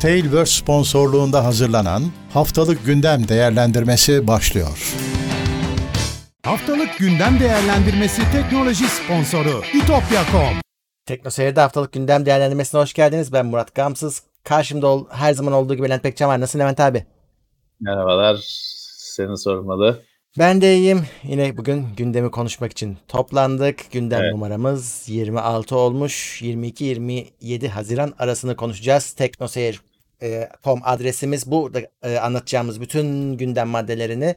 Tailverse sponsorluğunda hazırlanan Haftalık Gündem Değerlendirmesi başlıyor. Haftalık Gündem Değerlendirmesi teknoloji sponsoru itopya.com Teknoseyir'de haftalık gündem değerlendirmesine hoş geldiniz. Ben Murat Gamsız. Karşımda ol, her zaman olduğu gibi Levent Pekcan var. Nasılsın Levent abi? Merhabalar. Seni sormalı. Ben de iyiyim. Yine bugün gündemi konuşmak için toplandık. Gündem Evet. numaramız 26 olmuş. 22-27 Haziran arasını konuşacağız. Teknoseyir.com adresimiz. Burada e, anlatacağımız bütün gündem maddelerini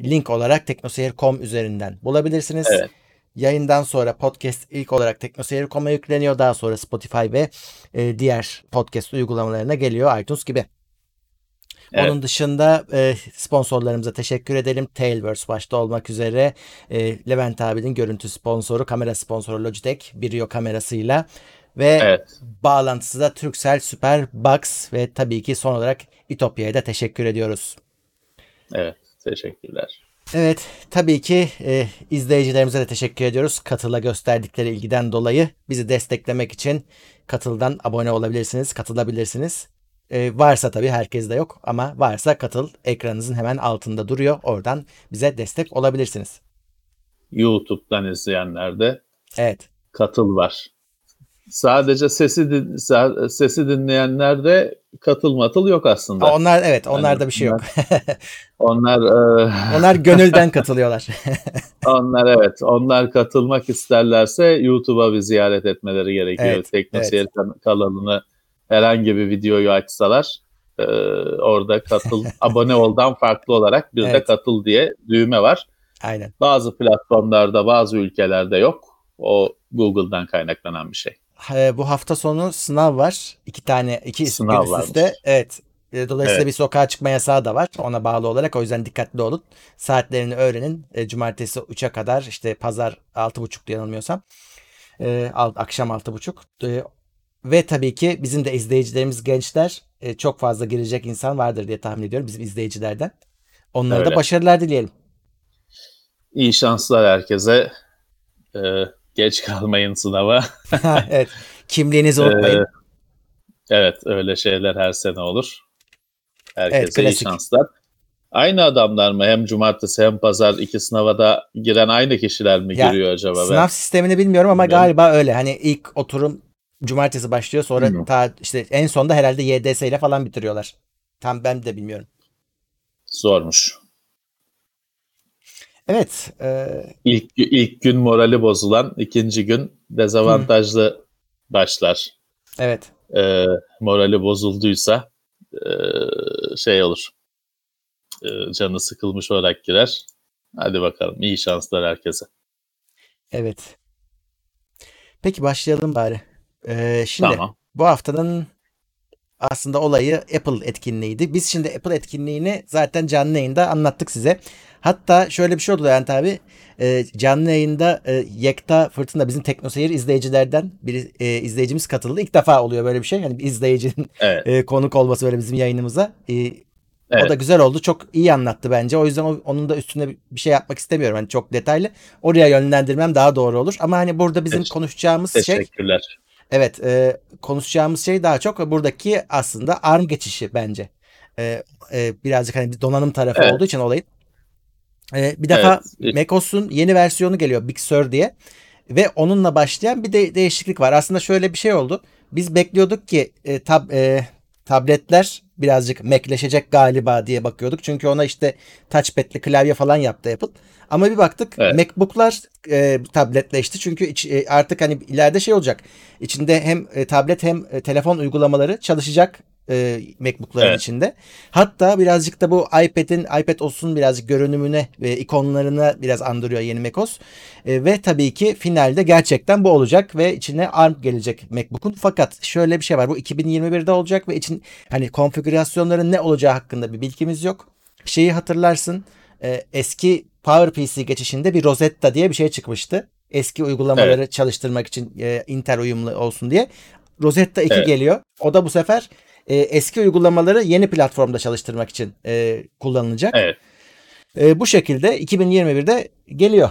link olarak teknoseyir.com üzerinden bulabilirsiniz. Evet. Yayından sonra podcast ilk olarak teknoseyir.com'a yükleniyor. Daha sonra Spotify ve e, diğer podcast uygulamalarına geliyor. iTunes gibi. Evet. Onun dışında e, sponsorlarımıza teşekkür edelim. Tailverse başta olmak üzere e, Levent abinin görüntü sponsoru, kamera sponsoru Logitech, Brio kamerasıyla ve Evet. bağlantısı da Turkcell Super Box ve tabii ki son olarak İtopya'ya da teşekkür ediyoruz. Evet. Teşekkürler. Evet, tabii ki e, izleyicilerimize de teşekkür ediyoruz. Katıla gösterdikleri ilgiden dolayı bizi desteklemek için Katıl'dan abone olabilirsiniz, katılabilirsiniz. E, varsa tabii herkes de yok ama varsa Katıl ekranınızın hemen altında duruyor. Oradan bize destek olabilirsiniz. YouTube'dan izleyenler de Evet, katıl var. Sadece sesi din- sesi dinleyenler de katıl matıl yok aslında. onlar evet, onlarda bir şey yok. Onlar e, onlar gönülden katılıyorlar. onlar evet. Onlar katılmak isterlerse YouTube'a bir ziyaret etmeleri gerekiyor. Evet, Teknoseyir kan- kanalını herhangi bir videoyu açsalar e, orada katıl abone oldan farklı olarak bir de Evet. katıl diye düğme var. Aynen. Bazı platformlarda, bazı ülkelerde yok. O Google'dan kaynaklanan bir şey. E, bu hafta sonu sınav var. İki tane, iki Sınav gün üst üste. varmış. Evet. E, Dolayısıyla Evet. bir sokağa çıkma yasağı da var ona bağlı olarak. O yüzden dikkatli olun. Saatlerini öğrenin. E, Cumartesi 3'e kadar işte pazar 6.30 diye yanılmıyorsam. E, alt- akşam 6.30. E, ve tabii ki bizim de izleyicilerimiz gençler. E, çok fazla girecek insan vardır diye tahmin ediyorum bizim izleyicilerden. Onlara da Öyle. başarılar dileyelim. İyi şanslar herkese. Ee, geç kalmayın sınava. evet. Kimliğinizi unutmayın. Ee, evet, öyle şeyler her sene olur. Herkese Evet, iyi şanslar. Aynı adamlar mı? Hem cumartesi hem pazar iki sınava da giren aynı kişiler mi Ya, giriyor acaba? Ben- Sınav sistemini bilmiyorum ama Bilmiyorum. galiba öyle. Hani ilk oturum cumartesi başlıyor sonra ta işte en sonda herhalde YDS ile falan bitiriyorlar. Tam ben de bilmiyorum. Zormuş. Evet. e, İlk, ilk gün morali bozulan, ikinci gün dezavantajlı başlar. evet. e, morali bozulduysa e, şey olur. E, canı sıkılmış olarak girer. Hadi bakalım. iyi şanslar herkese. Evet. Peki başlayalım bari. E, şimdi Tamam. bu haftanın aslında olayı Apple etkinliğiydi. Biz şimdi Apple etkinliğini zaten canlı yayında anlattık size. Hatta şöyle bir şey oldu Levent abi. E, canlı yayında e, Yekta Fırtına bizim Teknoseyir izleyicilerden bir e, izleyicimiz katıldı. İlk defa oluyor böyle bir şey. Yani bir izleyicinin Evet. e, konuk olması böyle bizim yayınımıza. E, O Evet. da güzel oldu. Çok iyi anlattı bence. O yüzden o- onun da üstüne bir- şey yapmak istemiyorum. Hani çok detaylı. Oraya yönlendirmem daha doğru olur. Ama hani burada bizim konuşacağımız şey Teşekkürler. Evet, e, konuşacağımız şey daha çok buradaki aslında ARM geçişi bence. E, e, birazcık hani donanım tarafı Evet. olduğu için olayın. E, bir defa Evet. macOS'un yeni versiyonu geliyor Big Sur diye ve onunla başlayan bir de değişiklik var. Aslında şöyle bir şey oldu. Biz bekliyorduk ki e, tab, e, tabletler birazcık Mac'leşecek galiba diye bakıyorduk. Çünkü ona işte touchpad'li klavye falan yaptı Apple. Ama bir baktık Evet. MacBook'lar e, tabletleşti. Çünkü iç- e, artık hani ileride şey olacak. İçinde hem e, tablet hem e, telefon uygulamaları çalışacak e, MacBook'ların Evet. içinde. Hatta birazcık da bu iPad'in iPad OS'un birazcık görünümüne ve ikonlarına biraz andırıyor yeni macOS. E, ve tabii ki finalde gerçekten bu olacak ve içine ARM gelecek MacBook'un. Fakat şöyle bir şey var. Bu 2021'de olacak ve için hani konfigürasyonların ne olacağı hakkında bir bilgimiz yok. Şeyi hatırlarsın. e, eski PowerPC geçişinde bir Rosetta diye bir şey çıkmıştı. Eski uygulamaları çalıştırmak için e, Intel uyumlu olsun diye. Rosetta 2 Evet. geliyor. O da bu sefer e, eski uygulamaları yeni platformda çalıştırmak için e, kullanılacak. Evet. E, bu şekilde 2021'de geliyor.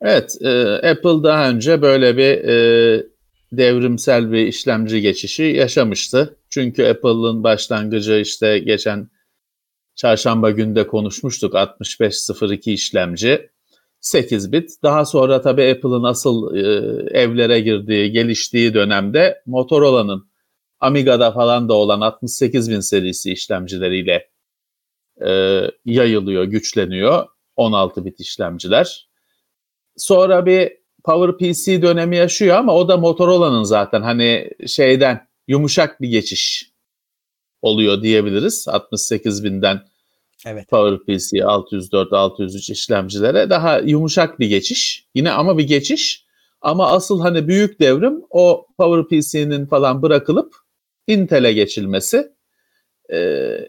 Evet, e, Apple daha önce böyle bir e, devrimsel bir işlemci geçişi yaşamıştı. Çünkü Apple'ın başlangıcı işte geçen çarşamba günde konuşmuştuk 6502 işlemci 8 bit. Daha sonra tabii Apple'ın asıl e, evlere girdiği, geliştiği dönemde Motorola'nın Amiga'da falan da olan 68000 serisi işlemcileriyle e, yayılıyor, güçleniyor. 16 bit işlemciler. Sonra bir PowerPC dönemi yaşıyor ama o da Motorola'nın zaten hani şeyden yumuşak bir geçiş oluyor diyebiliriz. 68 binden Evet. PowerPC 604, 603 işlemcilere daha yumuşak bir geçiş. Yine ama bir geçiş. Ama asıl hani büyük devrim o PowerPC'nin falan bırakılıp Intel'e geçilmesi. Ee,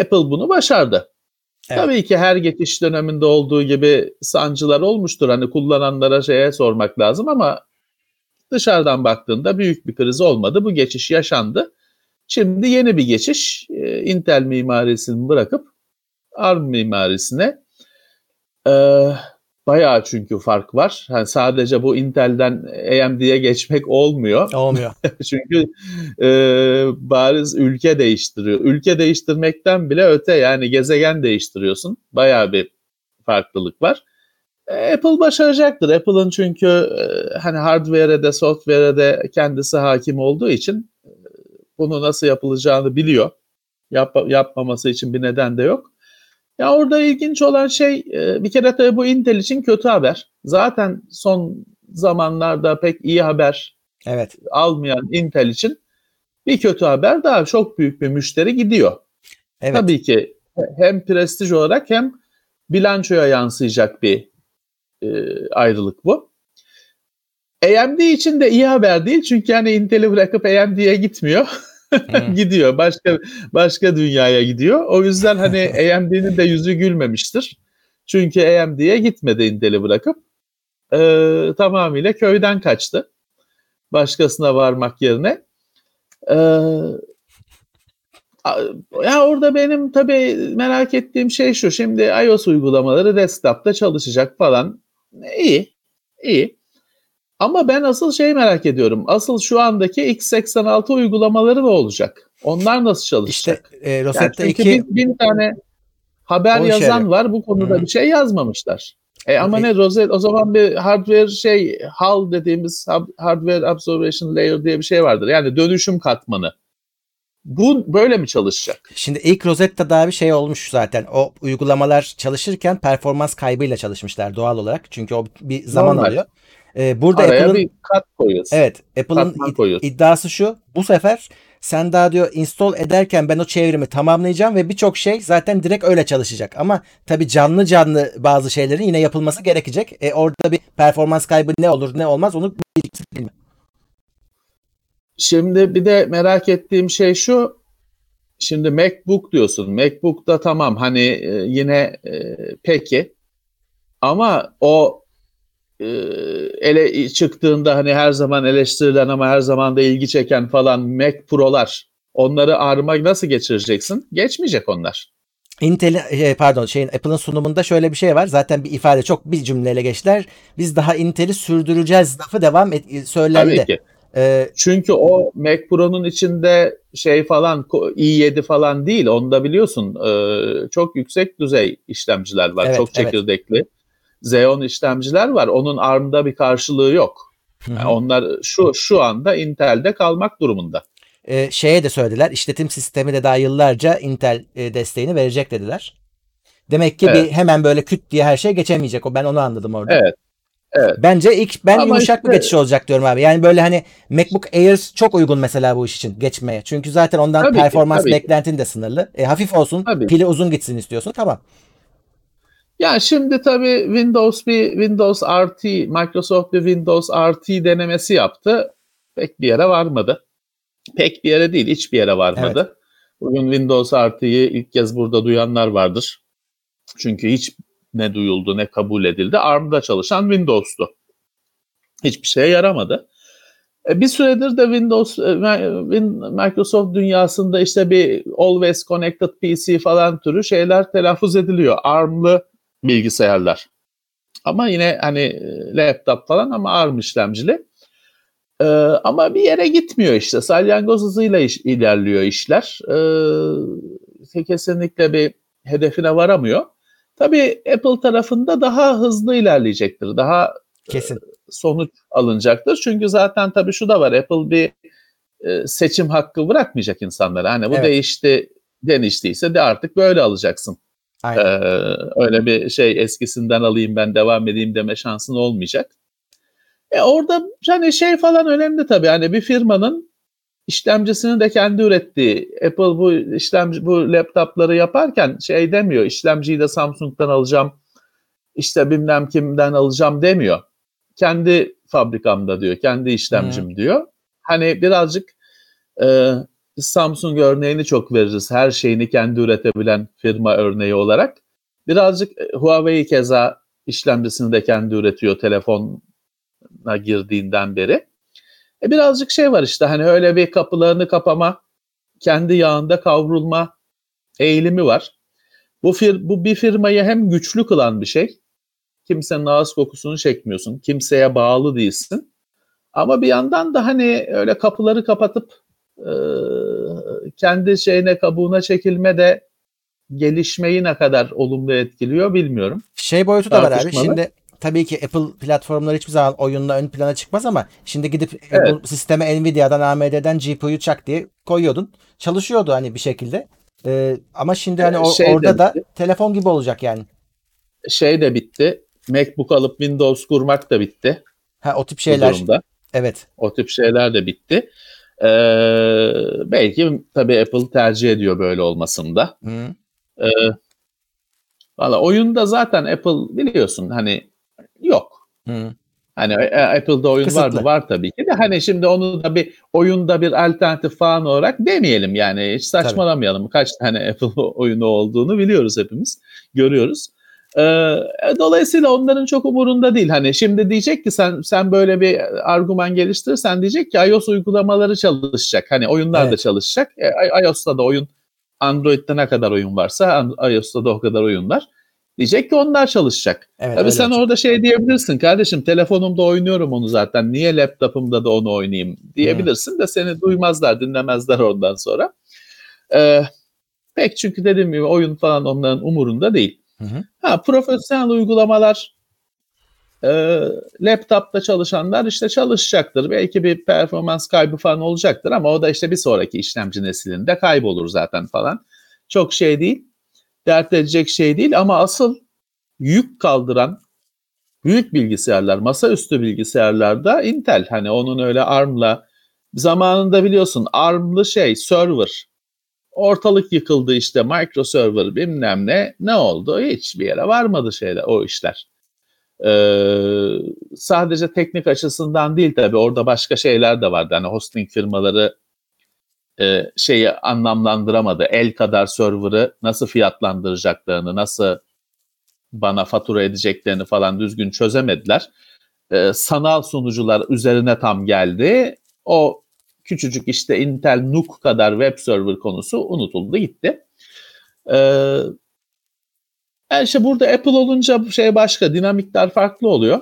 Apple bunu başardı. Evet. Tabii ki her geçiş döneminde olduğu gibi sancılar olmuştur. Hani kullananlara şeye sormak lazım ama dışarıdan baktığında büyük bir kriz olmadı. Bu geçiş yaşandı. Şimdi yeni bir geçiş. Intel mimarisini bırakıp ARM mimarisine. Ee, bayağı çünkü fark var. Yani sadece bu Intel'den AMD'ye geçmek olmuyor. Olmuyor. çünkü e, bariz ülke değiştiriyor. Ülke değiştirmekten bile öte yani gezegen değiştiriyorsun. Bayağı bir farklılık var. E, Apple başaracaktır. Apple'ın çünkü e, hani hardware'e de software'e de kendisi hakim olduğu için e, bunu nasıl yapılacağını biliyor. Yap, yapmaması için bir neden de yok. Ya orada ilginç olan şey bir kere tabii bu Intel için kötü haber. Zaten son zamanlarda pek iyi haber evet. almayan Intel için bir kötü haber daha çok büyük bir müşteri gidiyor. Evet. Tabii ki hem prestij olarak hem bilançoya yansıyacak bir e, ayrılık bu. AMD için de iyi haber değil çünkü yani Intel'i bırakıp AMD'ye gitmiyor. gidiyor. Başka başka dünyaya gidiyor. O yüzden hani AMD'nin de yüzü gülmemiştir. Çünkü AMD'ye gitmedi Intel'i bırakıp. E, tamamıyla köyden kaçtı. Başkasına varmak yerine. E, ya orada benim tabii merak ettiğim şey şu. Şimdi iOS uygulamaları desktop'ta çalışacak falan. İyi. iyi. Ama ben asıl şey merak ediyorum. Asıl şu andaki x86 uygulamaları ne olacak? Onlar nasıl çalışacak? İşte e, Rosetta yani 2 bin, bin tane haber yazan şey. var. Bu konuda Hı. bir şey yazmamışlar. E ama ne Rosetta o zaman bir hardware şey HAL dediğimiz hardware absorption layer diye bir şey vardır. Yani dönüşüm katmanı. Bu böyle mi çalışacak? Şimdi ilk Rosetta'da bir şey olmuş zaten. O uygulamalar çalışırken performans kaybıyla çalışmışlar doğal olarak. Çünkü o bir zaman Normal. alıyor. Ee, burada Araya Apple'ın, bir kat koyuyorsun. Evet. Apple'ın id- iddiası şu. Bu sefer sen daha diyor install ederken ben o çevrimi tamamlayacağım ve birçok şey zaten direkt öyle çalışacak. Ama tabii canlı canlı bazı şeylerin yine yapılması gerekecek. E, orada bir performans kaybı ne olur ne olmaz onu bilmiyorum. Şimdi bir de merak ettiğim şey şu. Şimdi MacBook diyorsun. MacBook'ta tamam hani e, yine e, peki. Ama o ele çıktığında hani her zaman eleştirilen ama her zaman da ilgi çeken falan Mac Pro'lar onları ARM'a nasıl geçireceksin? Geçmeyecek onlar. Intel pardon şeyin Apple'ın sunumunda şöyle bir şey var. Zaten bir ifade çok bir cümleyle geçtiler. Biz daha Intel'i sürdüreceğiz lafı devam et, söylendi. Tabii ki. Ee, Çünkü o Mac Pro'nun içinde şey falan i7 falan değil. Onu da biliyorsun. E, çok yüksek düzey işlemciler var. Evet, çok çekirdekli. Evet. Xeon işlemciler var. Onun ARM'da bir karşılığı yok. Yani onlar şu şu anda Intel'de kalmak durumunda. Ee, şeye de söylediler. İşletim sistemi de daha yıllarca Intel e, desteğini verecek dediler. Demek ki evet. bir hemen böyle küt diye her şey geçemeyecek. O ben onu anladım orada. Evet. Evet. Bence ilk ben Ama yumuşak işte, bir geçiş olacak diyorum abi. Yani böyle hani MacBook Air çok uygun mesela bu iş için geçmeye. Çünkü zaten ondan tabii performans ki, beklentin de sınırlı. E, hafif olsun, tabii. pili uzun gitsin istiyorsun. Tamam. Ya şimdi tabii Windows bir Windows RT, Microsoft bir Windows RT denemesi yaptı. Pek bir yere varmadı. Pek bir yere değil, hiçbir yere varmadı. Evet. Bugün Windows RT'yi ilk kez burada duyanlar vardır. Çünkü hiç ne duyuldu ne kabul edildi. ARM'da çalışan Windows'tu. Hiçbir şeye yaramadı. E, bir süredir de Windows, e, Microsoft dünyasında işte bir Always Connected PC falan türü şeyler telaffuz ediliyor. ARM'lı bilgisayarlar. Ama yine hani e, laptop falan ama ARM işlemcili. Ee, ama bir yere gitmiyor işte. Salyangoz hızıyla iş, ilerliyor işler. Ee, kesinlikle bir hedefine varamıyor. Tabii Apple tarafında daha hızlı ilerleyecektir. Daha Kesin. sonuç alınacaktır. Çünkü zaten tabii şu da var. Apple bir e, seçim hakkı bırakmayacak insanlara. Hani bu Evet. değişti deniştiyse de artık böyle alacaksın. Aynen. Ee, öyle bir şey eskisinden alayım ben devam edeyim deme şansın olmayacak. E orada hani şey falan önemli tabii. Hani bir firmanın işlemcisini de kendi ürettiği Apple bu işlemci bu laptopları yaparken şey demiyor. işlemciyi de Samsung'dan alacağım. işte bilmem kimden alacağım demiyor. Kendi fabrikamda diyor. Kendi işlemcim diyor. Hani birazcık e, Samsung örneğini çok veririz. Her şeyini kendi üretebilen firma örneği olarak. Birazcık e, Huawei keza işlemcisini de kendi üretiyor telefona girdiğinden beri. E birazcık şey var işte hani öyle bir kapılarını kapama, kendi yağında kavrulma eğilimi var. Bu, fir, bu bir firmayı hem güçlü kılan bir şey. Kimsenin ağız kokusunu çekmiyorsun. Kimseye bağlı değilsin. Ama bir yandan da hani öyle kapıları kapatıp e, kendi şeyine kabuğuna çekilme de gelişmeyi ne kadar olumlu etkiliyor bilmiyorum. Şey boyutu da var abi. Şimdi tabii ki Apple platformları hiçbir zaman oyunla ön plana çıkmaz ama şimdi gidip Evet. Apple sisteme Nvidia'dan AMD'den GPU'yu çak diye koyuyordun. Çalışıyordu hani bir şekilde. Ee, ama şimdi hani Ee, o- şey orada da bitti. telefon gibi olacak yani. Şey de bitti. MacBook alıp Windows kurmak da bitti. Ha o tip şeyler. Evet. O tip şeyler de bitti. Ee, belki tabii Apple tercih ediyor böyle olmasında. Hı. Valla oyunda zaten Apple biliyorsun hani yok. Hı. Hani e, Apple'da oyun var Kısıtlı. mı? Var tabii ki de hani şimdi onu da bir oyunda bir alternatif falan olarak demeyelim yani hiç saçmalamayalım. Kaç tane Apple oyunu olduğunu biliyoruz hepimiz. Görüyoruz. Ee, dolayısıyla onların çok umurunda değil. Hani şimdi diyecek ki sen sen böyle bir argüman geliştirirsen diyecek ki iOS uygulamaları çalışacak. Hani oyunlar da Evet. çalışacak. E, iOS'ta da oyun Android'de ne kadar oyun varsa iOS'ta da o kadar oyun var. Diyecek ki onlar çalışacak. Evet. Tabii sen olacak. orada şey diyebilirsin kardeşim telefonumda oynuyorum onu zaten niye laptopumda da onu oynayayım diyebilirsin de seni duymazlar dinlemezler ondan sonra. Ee, pek çünkü dediğim gibi oyun falan onların umurunda değil. Hı hı. Ha profesyonel uygulamalar e, laptopta çalışanlar işte çalışacaktır. Belki bir performans kaybı falan olacaktır ama o da işte bir sonraki işlemci neslinde kaybolur zaten falan. Çok şey değil. Dert edecek şey değil ama asıl yük kaldıran büyük bilgisayarlar, masaüstü bilgisayarlarda Intel hani onun öyle ARM'la zamanında biliyorsun ARM'lı şey server ortalık yıkıldı işte micro server bilmem ne ne oldu hiçbir yere varmadı şeyler o işler. Ee, sadece teknik açısından değil tabii orada başka şeyler de vardı. Hani hosting firmaları e, şeyi anlamlandıramadı. El kadar server'ı nasıl fiyatlandıracaklarını, nasıl bana fatura edeceklerini falan düzgün çözemediler. Ee, sanal sunucular üzerine tam geldi. O küçücük işte Intel NUC kadar web server konusu unutuldu gitti. Ee, yani işte burada Apple olunca şey başka, dinamikler farklı oluyor.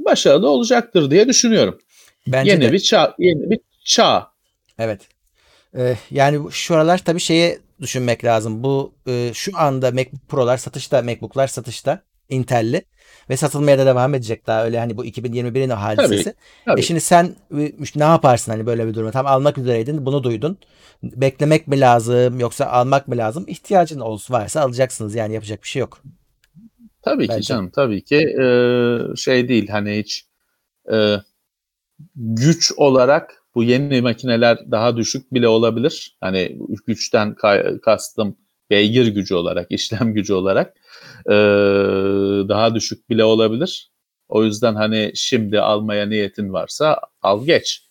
Başarılı olacaktır diye düşünüyorum. Bence yeni de. bir çağ, yeni bir çağ. Evet. Ee, yani şu aralar tabii şeye düşünmek lazım. Bu e, şu anda MacBook Pro'lar satışta, MacBook'lar satışta Intel'li ve satılmaya da devam edecek daha öyle hani bu 2021'in o hadisesi. tabii. E şimdi sen ne yaparsın hani böyle bir durumda? Tam almak üzereydin, bunu duydun. Beklemek mi lazım yoksa almak mı lazım? İhtiyacın olsun varsa alacaksınız yani yapacak bir şey yok. Tabii ki Bence. canım tabii ki Ee, şey değil hani hiç e, güç olarak bu yeni makineler daha düşük bile olabilir. Hani güçten ka- kastım beygir gücü olarak, işlem gücü olarak daha düşük bile olabilir. O yüzden hani şimdi almaya niyetin varsa al geç.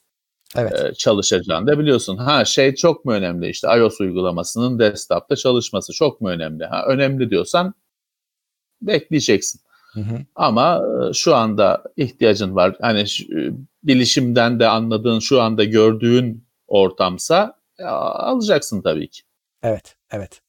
Evet. Ee, çalışacağını da biliyorsun. Ha şey çok mu önemli işte iOS uygulamasının desktop'ta çalışması çok mu önemli? Ha önemli diyorsan bekleyeceksin. Hı hı. Ama e, şu anda ihtiyacın var. Hani e, bilişimden de anladığın şu anda gördüğün ortamsa alacaksın tabii ki. Evet, evet.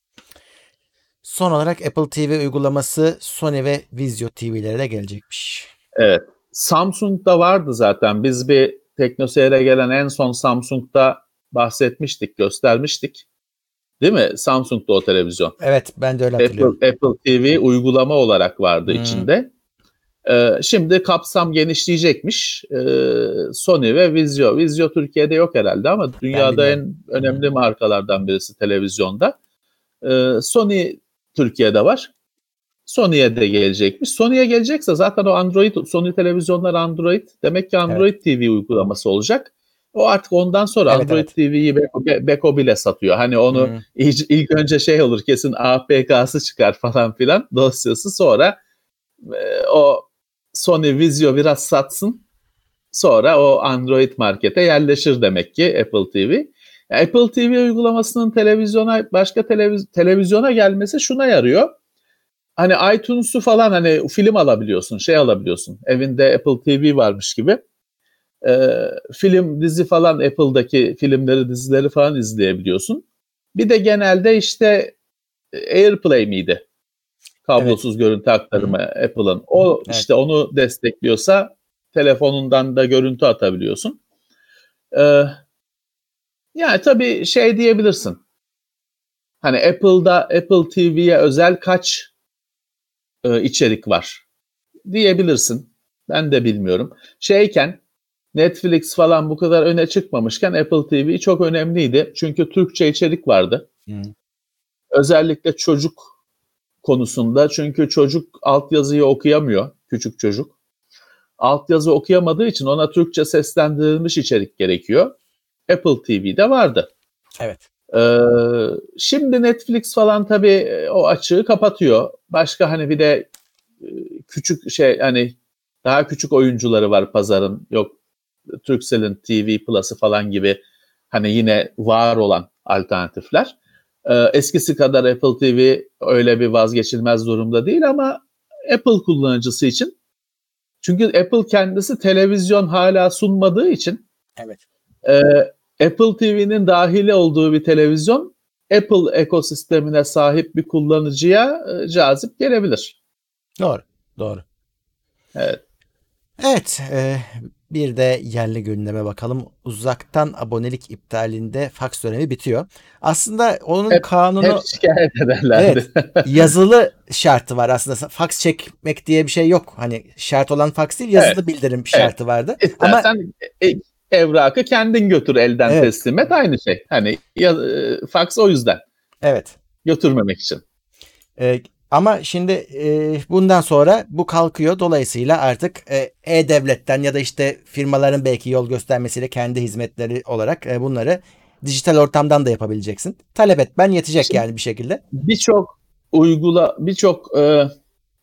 Son olarak Apple TV uygulaması Sony ve Vizio TV'lere de gelecekmiş. Evet. Samsung'da vardı zaten. Biz bir teknoseyre gelen en son Samsung'da bahsetmiştik, göstermiştik. Değil mi? Samsung'da o televizyon. Evet ben de öyle Apple, hatırlıyorum. Apple TV uygulama olarak vardı Hmm. içinde. Ee, şimdi kapsam genişleyecekmiş. Ee, Sony ve Vizio. Vizio Türkiye'de yok herhalde ama dünyada en önemli markalardan birisi televizyonda. Ee, Sony Türkiye'de var. Sony'ye de gelecekmiş. Sony'ye gelecekse zaten o Android, Sony televizyonlar Android. Demek ki Android TV uygulaması olacak. O artık ondan sonra Evet, Android evet. TV'yi Beko, Be- Beko bile satıyor. Hani onu Hmm. ilk, ilk önce şey olur kesin APK'sı çıkar falan filan dosyası sonra e, o Sony Vizio biraz satsın sonra o Android markete yerleşir demek ki Apple TV. Apple TV uygulamasının televizyona başka televiz- televizyona gelmesi şuna yarıyor. Hani iTunes'u falan hani film alabiliyorsun, şey alabiliyorsun. Evinde Apple TV varmış gibi. Ee, film, dizi falan Apple'daki filmleri, dizileri falan izleyebiliyorsun. Bir de genelde işte AirPlay miydi? Kablosuz görüntü aktarımı Apple'ın. O Evet. işte onu destekliyorsa telefonundan da görüntü atabiliyorsun. Ee, yani tabii şey diyebilirsin. Hani Apple'da Apple TV'ye özel kaç e, içerik var diyebilirsin. Ben de bilmiyorum. Şeyken Netflix falan bu kadar öne çıkmamışken Apple TV çok önemliydi. Çünkü Türkçe içerik vardı. Hmm. Özellikle çocuk konusunda. Çünkü çocuk altyazıyı okuyamıyor. Küçük çocuk. Altyazı okuyamadığı için ona Türkçe seslendirilmiş içerik gerekiyor. Apple TV'de vardı. Evet. Ee, şimdi Netflix falan tabii e, o açığı kapatıyor. Başka hani bir de e, küçük şey hani daha küçük oyuncuları var pazarın. Yok Turkcell'in TV Plus'ı falan gibi hani yine var olan alternatifler. Ee, eskisi kadar Apple TV öyle bir vazgeçilmez durumda değil ama Apple kullanıcısı için çünkü Apple kendisi televizyon hala sunmadığı için Evet. e, Apple TV'nin dahili olduğu bir televizyon Apple ekosistemine sahip bir kullanıcıya e, cazip gelebilir. Doğru. Doğru. Evet. Evet, e, bir de yerli gündeme bakalım. Uzaktan abonelik iptalinde faks dönemi bitiyor. Aslında onun Hep- kanunu Hep şikayet ederlerdi. yazılı şartı var aslında. Faks çekmek diye bir şey yok. Hani şart olan faks değil, yazılı bildirim şartı vardı. Ama İstersen e, evrakı kendin götür elden Evet. teslim et aynı şey. Hani ya, e, fax o yüzden evet. götürmemek için. E, ama şimdi e, bundan sonra bu kalkıyor. Dolayısıyla artık e, e-devletten ya da işte firmaların belki yol göstermesiyle kendi hizmetleri olarak e, bunları dijital ortamdan da yapabileceksin. Talep etmen yetecek Şimdi- yani bir şekilde. Birçok uygula birçok e,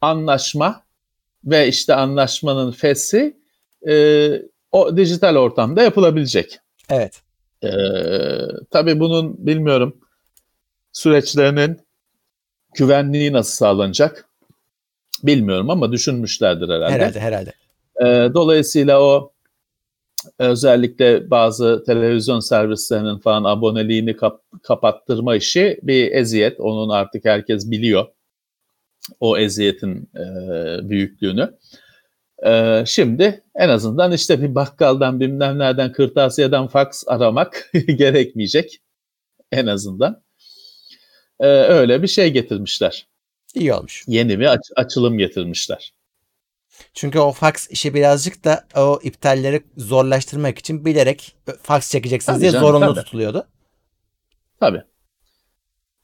anlaşma ve işte anlaşmanın fesi e, o dijital ortamda yapılabilecek. Evet. Ee, tabii bunun bilmiyorum süreçlerinin güvenliği nasıl sağlanacak bilmiyorum ama düşünmüşlerdir herhalde. Herhalde herhalde. Ee, dolayısıyla o özellikle bazı televizyon servislerinin falan aboneliğini kap- kapattırma işi bir eziyet. Onun artık herkes biliyor o eziyetin e, büyüklüğünü. Ee, şimdi en azından işte bir bakkaldan bilmem nereden kırtasiyeden fax aramak gerekmeyecek en azından. Ee, öyle bir şey getirmişler. İyi olmuş. Yeni bir aç- açılım getirmişler. Çünkü o fax işi birazcık da o iptalleri zorlaştırmak için bilerek fax çekeceksiniz Tabii diye canım, zorunlu tabii. tutuluyordu. Tabii.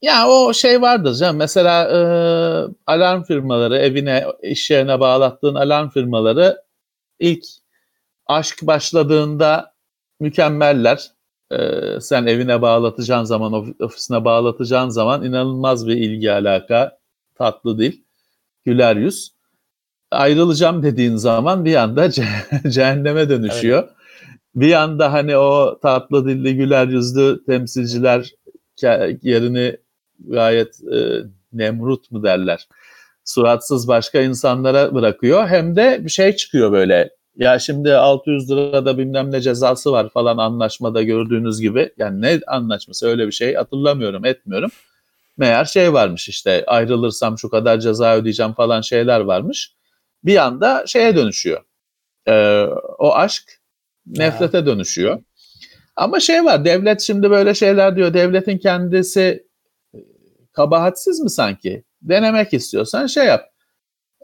Ya o şey vardır canım. Mesela e, alarm firmaları evine, iş yerine bağlattığın alarm firmaları ilk aşk başladığında mükemmeller. E, sen evine bağlatacağın zaman, of- ofisine bağlatacağın zaman inanılmaz bir ilgi alaka, tatlı dil, güler yüz. Ayrılacağım dediğin zaman bir anda ce- cehenneme dönüşüyor. Bir anda hani o tatlı dilli güler yüzlü temsilciler yerini gayet e, nemrut mu derler? Suratsız başka insanlara bırakıyor. Hem de bir şey çıkıyor böyle. Ya şimdi 600 lirada bilmem ne cezası var falan anlaşmada gördüğünüz gibi. Yani ne anlaşması? Öyle bir şey hatırlamıyorum etmiyorum. Meğer şey varmış işte ayrılırsam şu kadar ceza ödeyeceğim falan şeyler varmış. Bir anda şeye dönüşüyor. Ee, o aşk Nefrete dönüşüyor. Ama şey var devlet şimdi böyle şeyler diyor. Devletin kendisi kabahatsiz mi sanki? Denemek istiyorsan şey yap.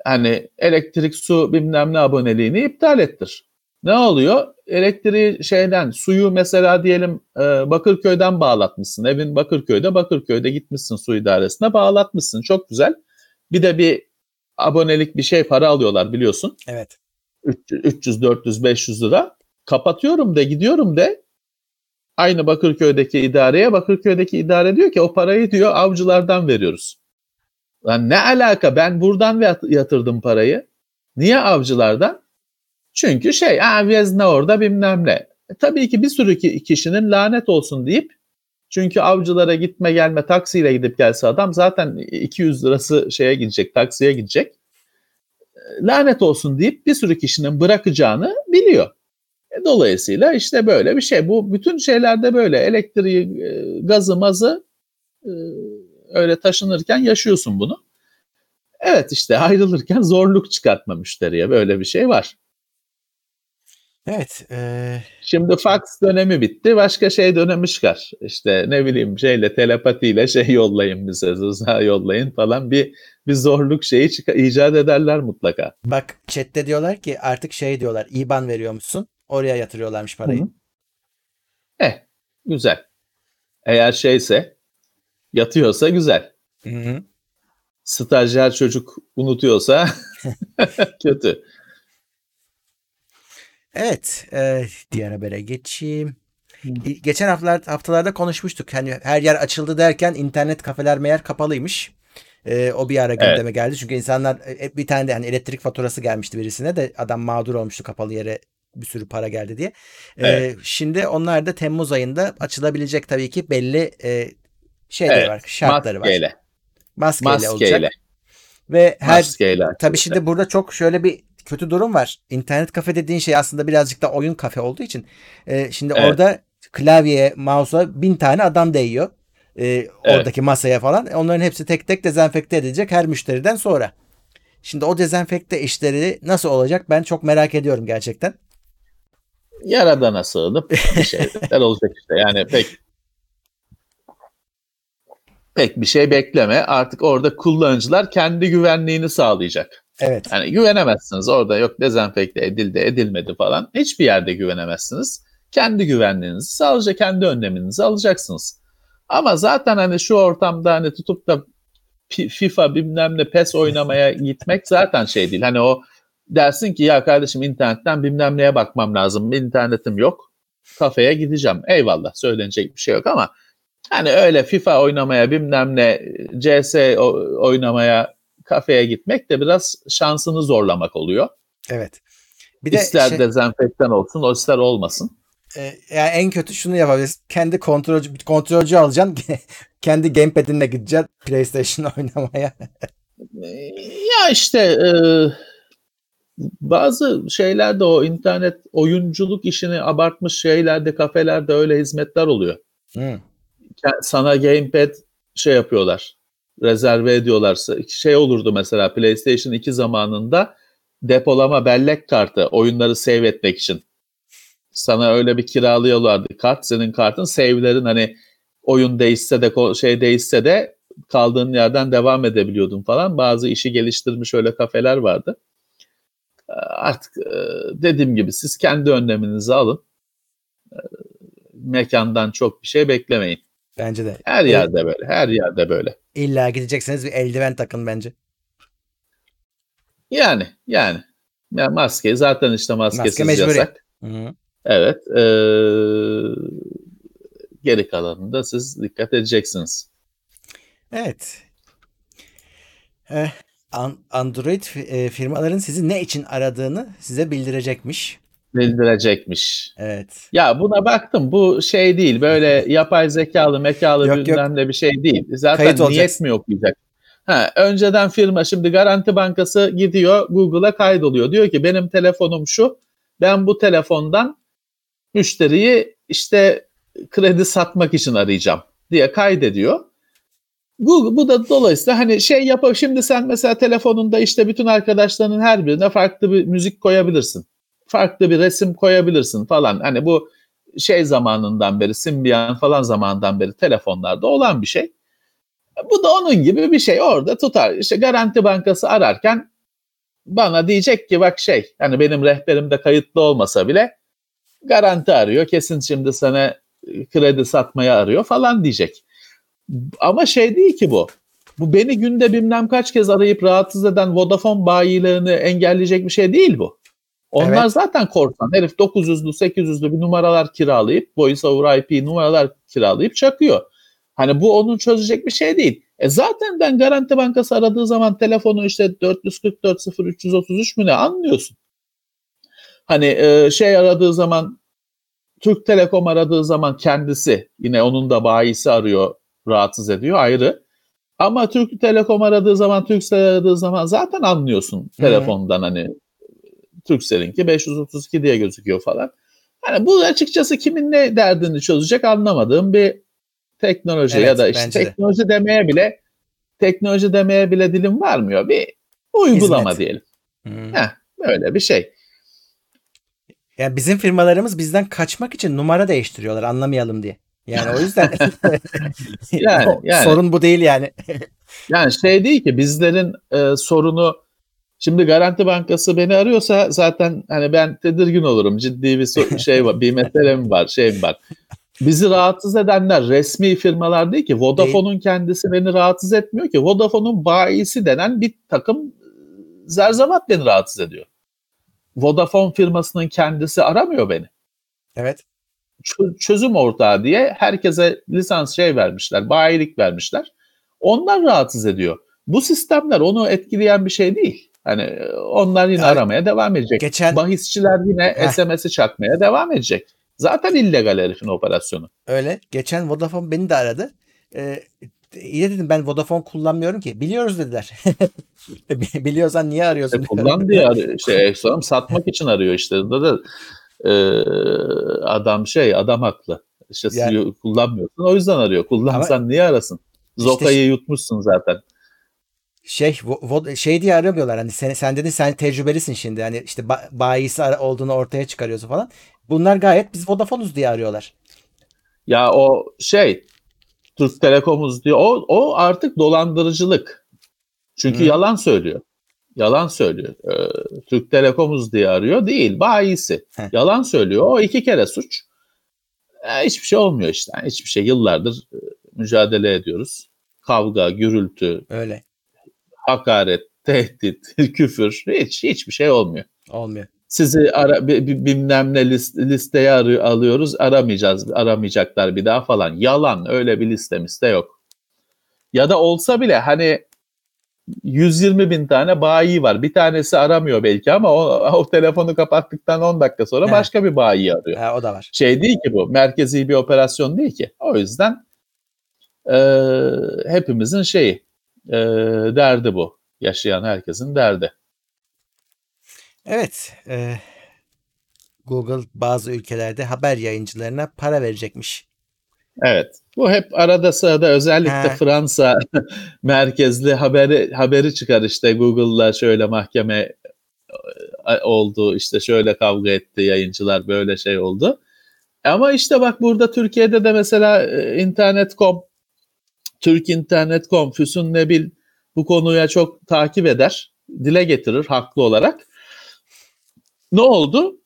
Hani elektrik, su bilmem ne aboneliğini iptal ettir. Ne oluyor? Elektriği şeyden, suyu mesela diyelim e, Bakırköy'den bağlatmışsın. Evin Bakırköy'de, Bakırköy'de gitmişsin su idaresine bağlatmışsın. Çok güzel. Bir de bir abonelik bir şey para alıyorlar biliyorsun. Evet. 300, 400, 500 lira. Kapatıyorum de gidiyorum de aynı Bakırköy'deki idareye Bakırköy'deki idare diyor ki o parayı diyor avcılardan veriyoruz. Lan ne alaka ben buradan yatırdım parayı. Niye avcılardan? Çünkü şey ha vezne orada bilmem ne. E, tabii ki bir sürü kişinin lanet olsun deyip çünkü avcılara gitme gelme taksiyle gidip gelse adam zaten 200 lirası şeye gidecek taksiye gidecek. E, lanet olsun deyip bir sürü kişinin bırakacağını biliyor. E, dolayısıyla işte böyle bir şey. Bu bütün şeylerde böyle elektriği, e, gazı, mazı öyle taşınırken yaşıyorsun bunu. Evet işte ayrılırken zorluk çıkartma müşteriye böyle bir şey var. Evet. E... Şimdi fax dönemi bitti. Başka şey dönemi çıkar. İşte ne bileyim şeyle telepatiyle şey yollayın bize, rıza yollayın falan bir bir zorluk şeyi çıkar, icat ederler mutlaka. Bak chatte diyorlar ki artık şey diyorlar IBAN veriyormuşsun. Oraya yatırıyorlarmış parayı. Hı-hı. Eh güzel. Eğer şeyse yatıyorsa güzel. Hı-hı. Stajyer çocuk unutuyorsa kötü. Evet, e, diğer habere geçeyim. Geçen haftalar, haftalarda konuşmuştuk. Hani her yer açıldı derken internet kafeler meğer kapalıymış. E, o bir ara gündeme evet. geldi. Çünkü insanlar e, bir tane de hani elektrik faturası gelmişti birisine de adam mağdur olmuştu kapalı yere bir sürü para geldi diye. E, evet. E, şimdi onlar da Temmuz ayında açılabilecek tabii ki belli e, şeyleri evet. var, şartları Maskeyle. var. Maskeyle. Maskeyle olacak. Ve her Maskeyle tabii şimdi burada çok şöyle bir kötü durum var. İnternet kafe dediğin şey aslında birazcık da oyun kafe olduğu için. E, şimdi evet. orada klavyeye, mouse'a bin tane adam değiyor. E, evet. Oradaki masaya falan. Onların hepsi tek tek dezenfekte edilecek her müşteriden sonra. Şimdi o dezenfekte işleri nasıl olacak ben çok merak ediyorum gerçekten. Yaradana sığınıp bir şeyler olacak işte. Yani pek pek bir şey bekleme. Artık orada kullanıcılar kendi güvenliğini sağlayacak. Evet. Yani güvenemezsiniz. Orada yok dezenfekte edildi, edilmedi falan. Hiçbir yerde güvenemezsiniz. Kendi güvenliğinizi sağlayacak, kendi önleminizi alacaksınız. Ama zaten hani şu ortamda hani tutup da FIFA bilmem ne PES oynamaya gitmek zaten şey değil. Hani o dersin ki ya kardeşim internetten bilmem neye bakmam lazım. İnternetim yok. Kafeye gideceğim. Eyvallah söylenecek bir şey yok ama hani öyle FIFA oynamaya bilmem ne CS oynamaya kafeye gitmek de biraz şansını zorlamak oluyor. Evet. Bir de ister şey, dezenfektan olsun, o ister olmasın. E, yani en kötü şunu yapabiliriz. Kendi kontrolcü, kontrolcü alacaksın. kendi gamepad'inle gideceksin PlayStation oynamaya. ya işte e, bazı şeylerde o internet oyunculuk işini abartmış şeylerde kafelerde öyle hizmetler oluyor. Hmm. Sana gamepad şey yapıyorlar rezerve ediyorlarsa şey olurdu mesela PlayStation 2 zamanında depolama bellek kartı oyunları save etmek için. Sana öyle bir kiralıyorlardı kart. Senin kartın save'lerin hani oyun değişse de şey değişse de kaldığın yerden devam edebiliyordun falan. Bazı işi geliştirmiş öyle kafeler vardı. Ee, artık e, dediğim gibi siz kendi önleminizi alın. Ee, mekandan çok bir şey beklemeyin. Bence de. Her yerde böyle. Her yerde böyle. İlla gidecekseniz bir eldiven takın bence. Yani yani. Ya maske zaten işte maskesiz maske yasak. Hı-hı. Evet. E, geri kalanında siz dikkat edeceksiniz. Evet. Eh, Android e, firmaların sizi ne için aradığını size bildirecekmiş bildirecekmiş. Evet. Ya buna baktım bu şey değil böyle yapay zekalı mekalı yok, bilmem de bir şey değil. Zaten Kayıt niyet olacaksın. mi okuyacak? Ha, önceden firma şimdi Garanti Bankası gidiyor Google'a kaydoluyor. Diyor ki benim telefonum şu ben bu telefondan müşteriyi işte kredi satmak için arayacağım diye kaydediyor. Google bu da dolayısıyla hani şey yapar şimdi sen mesela telefonunda işte bütün arkadaşlarının her birine farklı bir müzik koyabilirsin farklı bir resim koyabilirsin falan. Hani bu şey zamanından beri, Symbian falan zamanından beri telefonlarda olan bir şey. Bu da onun gibi bir şey orada tutar. İşte Garanti Bankası ararken bana diyecek ki bak şey hani benim rehberimde kayıtlı olmasa bile garanti arıyor. Kesin şimdi sana kredi satmaya arıyor falan diyecek. Ama şey değil ki bu. Bu beni günde bilmem kaç kez arayıp rahatsız eden Vodafone bayilerini engelleyecek bir şey değil bu. Onlar Evet. zaten korsan. Herif 900'lü 800'lü bir numaralar kiralayıp Voice over IP numaralar kiralayıp çakıyor. Hani bu onun çözecek bir şey değil. E zaten ben Garanti Bankası aradığı zaman telefonu işte 444 0 333 mü ne anlıyorsun. Hani e, şey aradığı zaman Türk Telekom aradığı zaman kendisi yine onun da bayisi arıyor rahatsız ediyor ayrı. Ama Türk Telekom aradığı zaman Turkcell aradığı zaman zaten anlıyorsun telefondan hani Turkcell'inki 532 diye gözüküyor falan. Hani bu açıkçası kimin ne derdini çözecek anlamadığım bir teknoloji Evet, ya da işte bence de. teknoloji demeye bile teknoloji demeye bile dilim varmıyor. Bir uygulama Hizmet. diyelim. Hmm. Heh, böyle bir şey. Yani bizim firmalarımız bizden kaçmak için numara değiştiriyorlar anlamayalım diye. Yani o yüzden Yani, yani. sorun bu değil yani. Yani şey değil ki bizlerin e, sorunu şimdi Garanti Bankası beni arıyorsa zaten hani ben tedirgin olurum. Ciddi bir şey var, bir meselem var, şeyim var. Bizi rahatsız edenler resmi firmalar değil ki. Vodafone'un kendisi beni rahatsız etmiyor ki. Vodafone'un bayisi denen bir takım e, zerzavat beni rahatsız ediyor. Vodafone firmasının kendisi aramıyor beni. Evet. Çö- çözüm ortağı diye herkese lisans şey vermişler, bayilik vermişler. Onlar rahatsız ediyor. Bu sistemler onu etkileyen bir şey değil. Hani e, onlar yine Yani aramaya devam edecek. geçen- Bahisçiler yine Heh. SMS'i çakmaya devam edecek. Zaten illegal herifin operasyonu. Öyle. Geçen Vodafone beni de aradı. Ee, iyi dedim ben Vodafone kullanmıyorum ki. Biliyoruz dediler. Biliyorsan niye arıyorsun? E, kullan diye arıyor. İşte sonra satmak için arıyor işte. Da e, adam şey adam haklı. İşte Yani- kullanmıyorsun o yüzden arıyor. Kullansan niye arasın? İşte- Zoka'yı yutmuşsun zaten. Şey vo- şey diye aramıyorlar hani sen, sen dedin sen tecrübelisin şimdi hani işte ba- bayisi olduğunu ortaya çıkarıyorsun falan. Bunlar gayet biz Vodafone'uz diye arıyorlar. Ya o şey Türk Telekom'uz diyor. O, o artık dolandırıcılık. Çünkü Hı. yalan söylüyor. Yalan söylüyor. Ee, Türk Telekom'uz diye arıyor. Değil. Bayisi. Yalan söylüyor. O iki kere suç. Ee, hiçbir şey olmuyor işte. Yani hiçbir şey. Yıllardır e, mücadele ediyoruz. Kavga, gürültü, Öyle. hakaret, tehdit, küfür. Hiç hiçbir şey olmuyor. Olmuyor. Sizi ara, bi- bi- bilmem ne list, listeye arı- alıyoruz aramayacağız aramayacaklar bir daha falan. Yalan öyle bir listemiz de yok. Ya da olsa bile hani 120 bin tane bayi var. Bir tanesi aramıyor belki ama o, o telefonu kapattıktan 10 dakika sonra başka bir bayi arıyor. Ha, o da var. Şey değil ki bu merkezi bir operasyon değil ki. O yüzden e, hepimizin şeyi e, derdi bu. Yaşayan herkesin derdi. Evet. e, Google bazı ülkelerde haber yayıncılarına para verecekmiş. Evet. Bu hep arada sırada özellikle He. Fransa merkezli haberi haberi çıkar işte Google'la şöyle mahkeme e, oldu işte şöyle kavga etti yayıncılar böyle şey oldu. Ama işte bak burada Türkiye'de de mesela e, internet.com Türk internet.com Füsun Nebil bu konuya çok takip eder. Dile getirir haklı olarak. Ne oldu?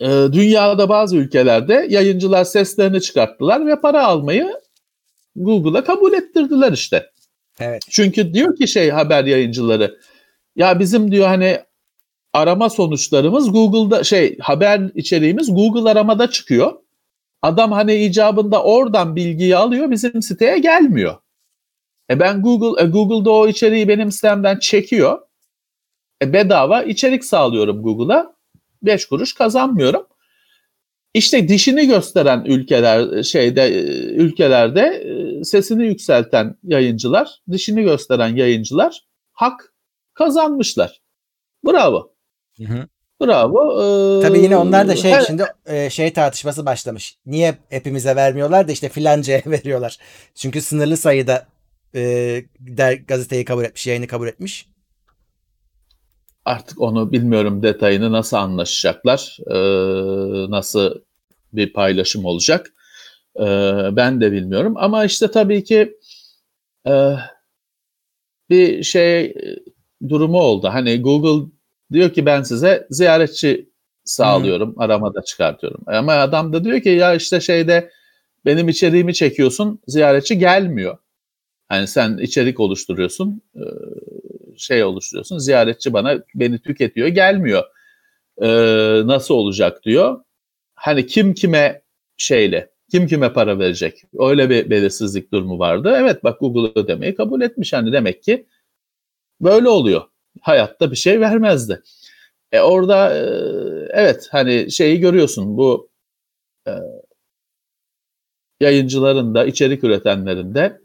Ee, dünyada bazı ülkelerde yayıncılar seslerini çıkarttılar ve para almayı Google'a kabul ettirdiler işte. Evet. Çünkü diyor ki şey haber yayıncıları ya bizim diyor hani arama sonuçlarımız Google'da şey haber içeriğimiz Google aramada çıkıyor. Adam hani icabında oradan bilgiyi alıyor bizim siteye gelmiyor. E ben Google e Google'da o içeriği benim sitemden çekiyor. E bedava içerik sağlıyorum Google'a. 5 kuruş kazanmıyorum. İşte dişini gösteren ülkeler şeyde e, ülkelerde e, sesini yükselten yayıncılar, dişini gösteren yayıncılar hak kazanmışlar. Bravo. Hı hı. Bravo. Ee, Tabii yine onlar da şey evet. şimdi e, şey tartışması başlamış. Niye hepimize vermiyorlar da işte filancaya veriyorlar. Çünkü sınırlı sayıda e, der, gazeteyi kabul etmiş, yayını kabul etmiş. Artık onu bilmiyorum detayını nasıl anlaşacaklar, e, nasıl bir paylaşım olacak. E, ben de bilmiyorum ama işte tabii ki e, bir şey durumu oldu. Hani Google diyor ki ben size ziyaretçi sağlıyorum, hmm. aramada çıkartıyorum. Ama adam da diyor ki ya işte şeyde benim içeriğimi çekiyorsun, ziyaretçi gelmiyor. Hani sen içerik oluşturuyorsun, şey oluşturuyorsun, ziyaretçi bana beni tüketiyor, gelmiyor. Nasıl olacak diyor. Hani kim kime şeyle, kim kime para verecek? Öyle bir belirsizlik durumu vardı. Evet bak Google ödemeyi kabul etmiş. Hani demek ki böyle oluyor. Hayatta bir şey vermezdi. E orada e, evet hani şeyi görüyorsun bu e, yayıncıların da içerik üretenlerin de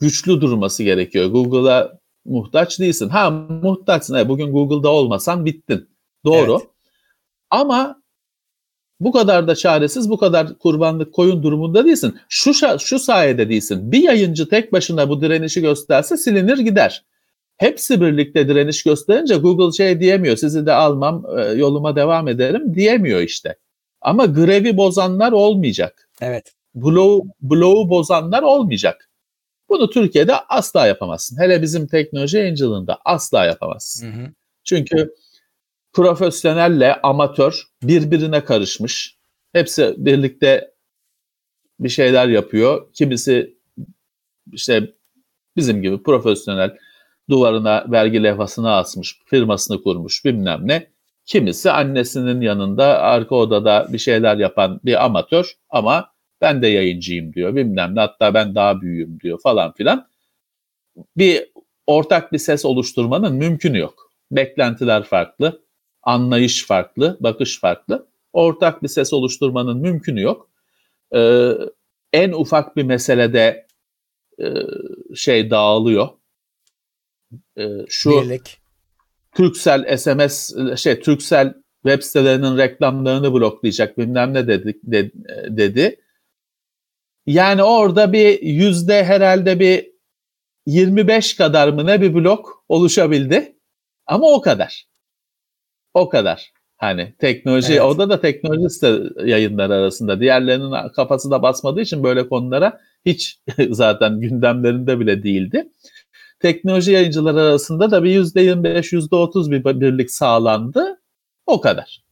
güçlü durması gerekiyor. Google'a muhtaç değilsin. Ha muhtaçsın. Evet, bugün Google'da olmasan bittin. Doğru. Evet. Ama bu kadar da çaresiz, bu kadar kurbanlık koyun durumunda değilsin. Şu şu sayede değilsin. Bir yayıncı tek başına bu direnişi gösterse silinir gider. Hepsi birlikte direniş gösterince Google şey diyemiyor. Sizi de almam, e, yoluma devam ederim diyemiyor işte. Ama grevi bozanlar olmayacak. Evet. Blow, blow'u bozanlar olmayacak. Bunu Türkiye'de asla yapamazsın. Hele bizim teknoloji yayıncılığında asla yapamazsın. Hı hı. Çünkü profesyonelle amatör birbirine karışmış. Hepsi birlikte bir şeyler yapıyor. Kimisi işte bizim gibi profesyonel duvarına vergi levhasını asmış, firmasını kurmuş bilmem ne. Kimisi annesinin yanında arka odada bir şeyler yapan bir amatör ama ben de yayıncıyım diyor bilmem ne hatta ben daha büyüğüm diyor falan filan. Bir ortak bir ses oluşturmanın mümkünü yok. Beklentiler farklı, anlayış farklı, bakış farklı. Ortak bir ses oluşturmanın mümkünü yok. Ee, en ufak bir meselede e, şey dağılıyor. Ee, şu Birlik. Türksel SMS şey Türksel web sitelerinin reklamlarını bloklayacak bilmem ne dedi, dedi. Yani orada bir yüzde herhalde bir 25 kadar mı ne bir blok oluşabildi. Ama o kadar. O kadar. Hani teknoloji, evet. orada da teknoloji site yayınları arasında. Diğerlerinin kafası da basmadığı için böyle konulara hiç zaten gündemlerinde bile değildi. Teknoloji yayıncıları arasında da bir yüzde 25, yüzde 30 bir birlik sağlandı. O kadar.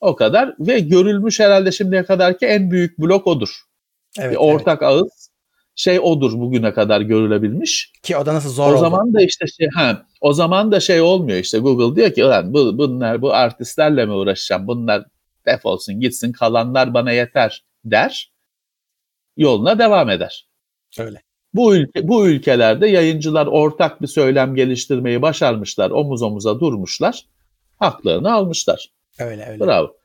O kadar ve görülmüş herhalde şimdiye kadarki en büyük blok odur. Evet, bir ortak evet. ağız şey odur bugüne kadar görülebilmiş. Ki o da nasıl zor O oldu. zaman da işte şey ha o zaman da şey olmuyor işte Google diyor ki ulan bu, bunlar bu artistlerle mi uğraşacağım? Bunlar defolsun gitsin kalanlar bana yeter der. Yoluna devam eder. Öyle. Bu ülke bu ülkelerde yayıncılar ortak bir söylem geliştirmeyi başarmışlar. Omuz omuza durmuşlar. Haklarını almışlar. Öyle öyle. Bravo.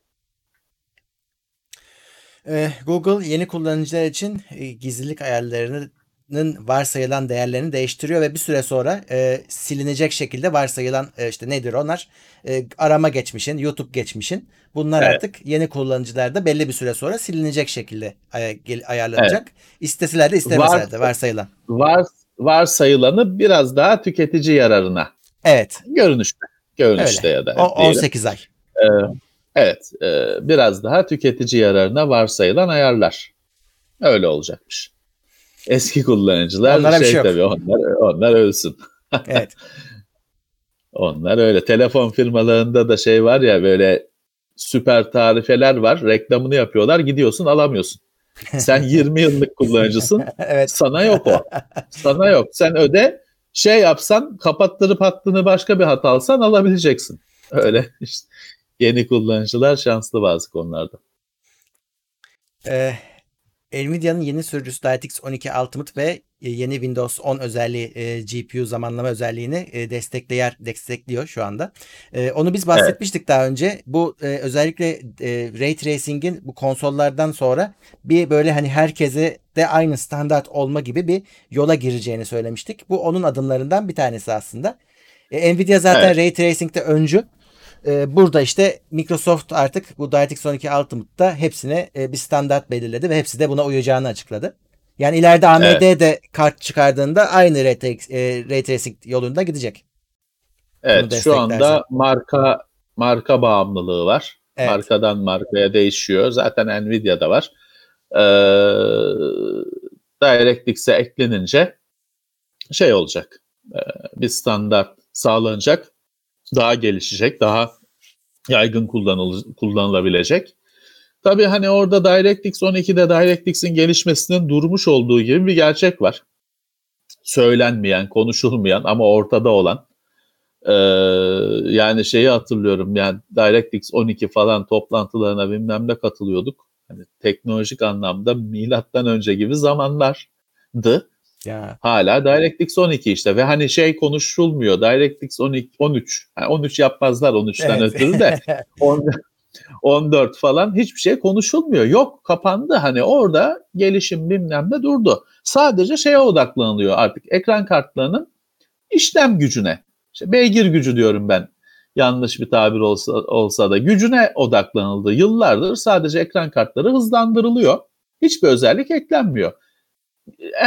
Ee, Google yeni kullanıcılar için e, gizlilik ayarlarının varsayılan değerlerini değiştiriyor ve bir süre sonra e, silinecek şekilde varsayılan e, işte nedir onlar e, arama geçmişin, YouTube geçmişin bunlar evet. artık yeni kullanıcılarda belli bir süre sonra silinecek şekilde ay- ayarlanacak. Evet. İsteseler de istemeseler de varsayılan. Var, varsayılanı biraz daha tüketici yararına. Evet. Görünüşte. Görünüşte Öyle. ya da. O, 18 ay. Ee, Evet, e, biraz daha tüketici yararına varsayılan ayarlar. Öyle olacakmış. Eski kullanıcılar Onlara şey, şey tabii onlar, onlar ölsün. Evet. onlar öyle. Telefon firmalarında da şey var ya böyle süper tarifeler var. Reklamını yapıyorlar. Gidiyorsun alamıyorsun. Sen 20 yıllık kullanıcısın. evet. Sana yok o. Sana yok. Sen öde şey yapsan kapattırıp hattını başka bir hat alsan alabileceksin. Öyle işte yeni kullanıcılar şanslı bazı konularda. Ee, Nvidia'nın yeni sürücüsü DirectX 12 Ultimate ve e, yeni Windows 10 özelliği e, GPU zamanlama özelliğini e, destekleyer destekliyor şu anda. E, onu biz bahsetmiştik evet. daha önce. Bu e, özellikle e, Ray Tracing'in bu konsollardan sonra bir böyle hani herkese de aynı standart olma gibi bir yola gireceğini söylemiştik. Bu onun adımlarından bir tanesi aslında. E, Nvidia zaten evet. Ray Tracing'de öncü. E, burada işte Microsoft artık bu DirectX 12 Ultimate'da hepsine e, bir standart belirledi ve hepsi de buna uyacağını açıkladı. Yani ileride AMD evet. de kart çıkardığında aynı Ray, e, Ray Tracing yolunda gidecek. Evet şu anda marka marka bağımlılığı var. Evet. Markadan markaya değişiyor. Zaten Nvidia'da var. Ee, DirectX'e eklenince şey olacak. Ee, bir standart sağlanacak. Daha gelişecek. Daha yaygın kullanıl kullanılabilecek. Tabii hani orada DirectX 12'de DirectX'in gelişmesinin durmuş olduğu gibi bir gerçek var. Söylenmeyen, konuşulmayan ama ortada olan. Ee, yani şeyi hatırlıyorum yani DirectX 12 falan toplantılarına bilmem ne katılıyorduk. Hani teknolojik anlamda milattan önce gibi zamanlardı. Ya Hala DirectX 12 işte ve hani şey konuşulmuyor. DirectX 12 13. Yani 13 yapmazlar 13'ten Evet. ötürü de. 10 14 falan hiçbir şey konuşulmuyor. Yok kapandı hani orada gelişim bilmem ne durdu. Sadece şeye odaklanılıyor artık ekran kartlarının işlem gücüne. İşte beygir gücü diyorum ben. Yanlış bir tabir olsa, olsa da gücüne odaklanıldı. Yıllardır sadece ekran kartları hızlandırılıyor. Hiçbir özellik eklenmiyor.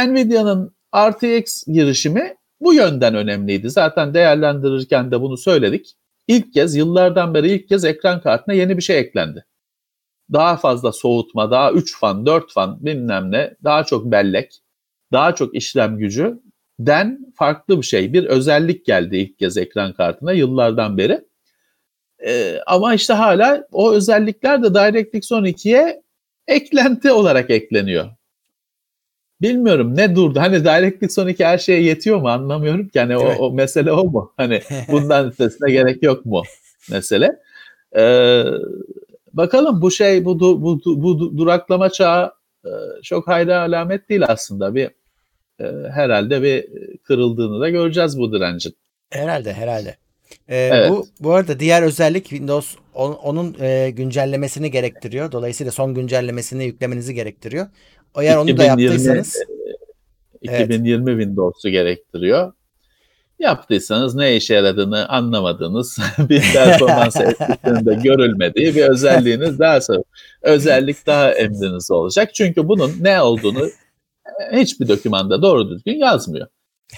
Nvidia'nın RTX girişimi bu yönden önemliydi. Zaten değerlendirirken de bunu söyledik. İlk kez yıllardan beri ilk kez ekran kartına yeni bir şey eklendi. Daha fazla soğutma, daha 3 fan, 4 fan bilmem ne, daha çok bellek, daha çok işlem gücü den farklı bir şey. Bir özellik geldi ilk kez ekran kartına yıllardan beri. Ee, ama işte hala o özellikler de DirectX 12'ye eklenti olarak ekleniyor. Bilmiyorum ne durdu. Hani DirectX 12 her şeye yetiyor mu anlamıyorum ki. Hani Evet. o, o mesele o mu? Hani bundan ötesine gerek yok mu mesele? Ee, bakalım bu şey bu, bu, bu du- duraklama çağı e, çok hayra alamet değil aslında. Bir e, herhalde bir kırıldığını da göreceğiz bu direncin. herhalde herhalde. Ee, Evet. Bu bu arada diğer özellik Windows on- onun e, güncellemesini gerektiriyor. Dolayısıyla son güncellemesini yüklemenizi gerektiriyor. Eğer onu da 2020 yaptıysanız 2020 Windows'u gerektiriyor. Yaptıysanız ne işe yaradığını anlamadığınız bir performans etkisinde görülmediği bir özelliğiniz daha sonra özellik daha emriniz olacak. Çünkü bunun ne olduğunu e, hiçbir dokümanda doğru düzgün yazmıyor.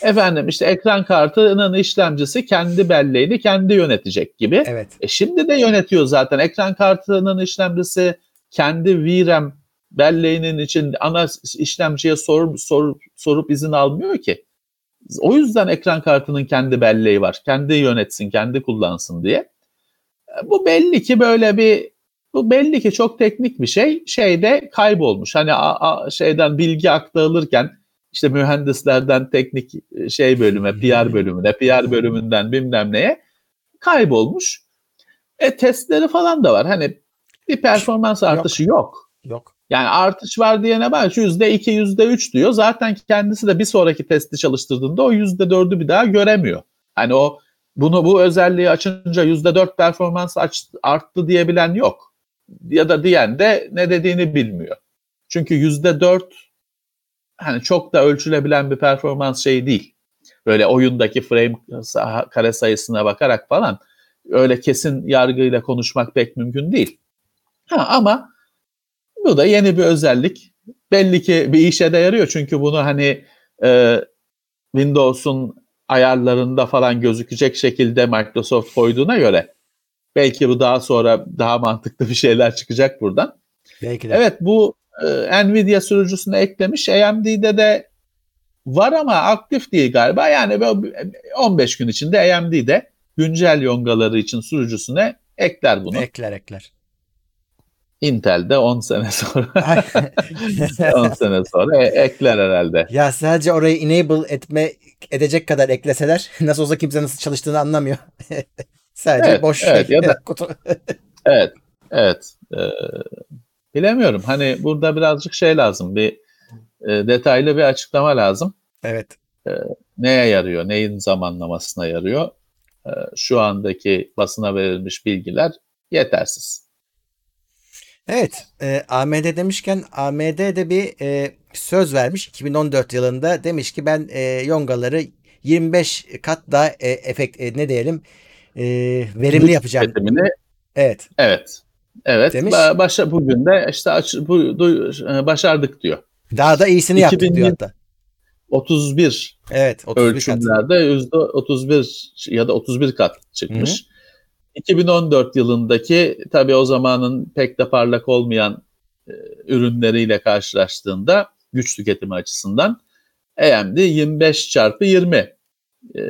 Efendim işte ekran kartının işlemcisi kendi belleğini kendi yönetecek gibi. evet. E şimdi de yönetiyor zaten. Ekran kartının işlemcisi kendi VRAM belleğinin için ana işlemciye sorup, sorup, sorup izin almıyor ki. O yüzden ekran kartının kendi belleği var. Kendi yönetsin, kendi kullansın diye. E, Bu belli ki böyle bir bu belli ki çok teknik bir şey. Şeyde kaybolmuş. Hani a- a- şeyden bilgi aktarılırken işte mühendislerden teknik e, şey bölüme, PR bölümüne, PR bölümünden bilmem neye kaybolmuş. E testleri falan da var. Hani bir performans artışı yok. Yok. Yani artış var diyene bak yüzde iki, yüzde üç diyor. Zaten kendisi de bir sonraki testi çalıştırdığında o yüzde dördü bir daha göremiyor. Hani o bunu bu özelliği açınca yüzde dört performans aç- arttı diyebilen yok. Ya da diyen de ne dediğini bilmiyor. Çünkü yüzde dört hani çok da ölçülebilen bir performans şeyi değil. Böyle oyundaki frame kare sayısına bakarak falan öyle kesin yargıyla konuşmak pek mümkün değil. Ha, ama bu da yeni bir özellik. Belli ki bir işe de yarıyor çünkü bunu hani e, Windows'un ayarlarında falan gözükecek şekilde Microsoft koyduğuna göre belki bu daha sonra daha mantıklı bir şeyler çıkacak buradan. Belki de. Evet bu e, Nvidia sürücüsüne eklemiş. AMD'de de var ama aktif değil galiba. Yani böyle 15 gün içinde AMD'de güncel yongaları için sürücüsüne ekler bunu. Ekler ekler. Intel'de 10 sene sonra 10 sene sonra e- ekler herhalde. ya sadece orayı enable etme edecek kadar ekleseler nasıl olsa kimse nasıl çalıştığını anlamıyor. sadece Evet, boş evet, şey. ya da- kutu. Evet. Evet. Ee, bilemiyorum. Hani burada birazcık şey lazım. Bir e, detaylı bir açıklama lazım. evet. Neye yarıyor? Neyin zamanlamasına yarıyor? Ee, şu andaki basına verilmiş bilgiler yetersiz. Evet, e, AMD demişken AMD de bir e, söz vermiş 2014 yılında demiş ki ben e, yongaları 25 kat daha e, efekt e, ne diyelim e, verimli yapacağım. Tüketimini Evet. evet. Evet. Demiş. Ba- Başa, bugün de işte aç, bu, du- e, başardık diyor. Daha da iyisini yaptık 2020 diyor hatta. 31 Evet 31 kat. ölçümlerde yüzde 31 ya da 31 kat çıkmış. 2014 yılındaki tabii o zamanın pek de parlak olmayan e, ürünleriyle karşılaştığında güç tüketimi açısından AMD 25 çarpı 20 e,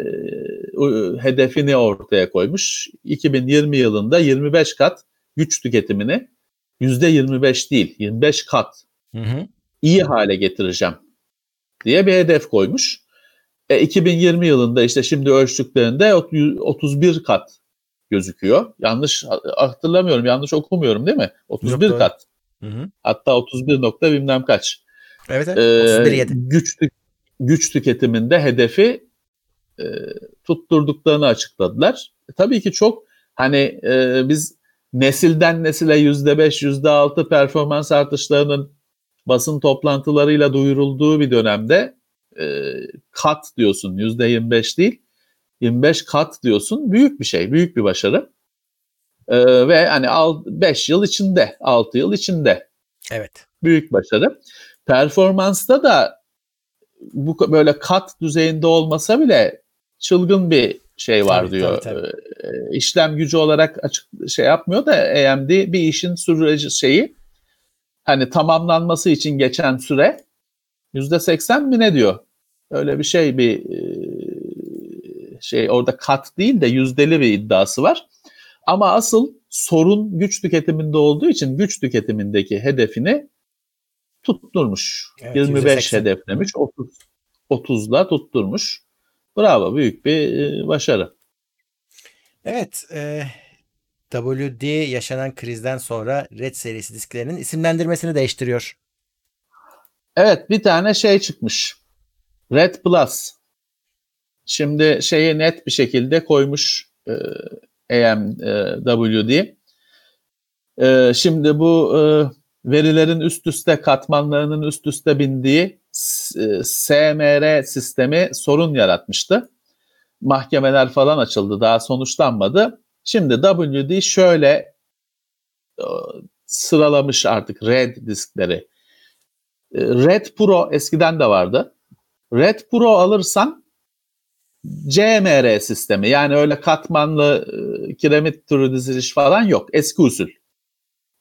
hedefini ortaya koymuş. 2020 yılında 25 kat güç tüketimini %25 değil 25 kat Hı hı. iyi hale getireceğim diye bir hedef koymuş. E, 2020 yılında işte şimdi ölçtüklerinde ot- 31 kat gözüküyor. Yanlış hatırlamıyorum, yanlış okumuyorum değil mi? 31 doğru. kat. Hı hı. Hatta 31 nokta bilmem kaç. Evet evet. Ee, 31 7. güç, güç tüketiminde hedefi e, tutturduklarını açıkladılar. E, tabii ki çok hani e, biz nesilden nesile yüzde beş, yüzde altı performans artışlarının basın toplantılarıyla duyurulduğu bir dönemde e, kat diyorsun yüzde 25 değil 25 kat diyorsun büyük bir şey büyük bir başarı E, ve hani 5 yıl içinde 6 yıl içinde Evet. büyük başarı. Performansta da bu böyle kat düzeyinde olmasa bile çılgın bir şey var Tabii, diyor. tabii, tabii. Ee, işlem gücü olarak açık şey yapmıyor da AMD bir işin süreci şeyi hani tamamlanması için geçen süre yüzde seksen mi ne diyor? Öyle bir şey bir e, şey orada kat değil de yüzdeli bir iddiası var. Ama asıl sorun güç tüketiminde olduğu için güç tüketimindeki hedefini tutturmuş. Evet, 25 %80. hedeflemiş, 30 30'la tutturmuş. Bravo, büyük bir e, başarı. Evet. E, WD yaşanan krizden sonra Red serisi disklerinin isimlendirmesini değiştiriyor. Evet, bir tane şey çıkmış. Red Plus. Şimdi şeyi net bir şekilde koymuş e, AMWD. E, şimdi bu e, verilerin üst üste katmanlarının üst üste bindiği e, SMR sistemi sorun yaratmıştı. Mahkemeler falan açıldı, daha sonuçlanmadı. Şimdi WD şöyle e, sıralamış artık red diskleri. E, Red Pro eskiden de vardı. Red Pro alırsan CMR sistemi yani öyle katmanlı e, kiremit türü diziliş falan yok. Eski usul.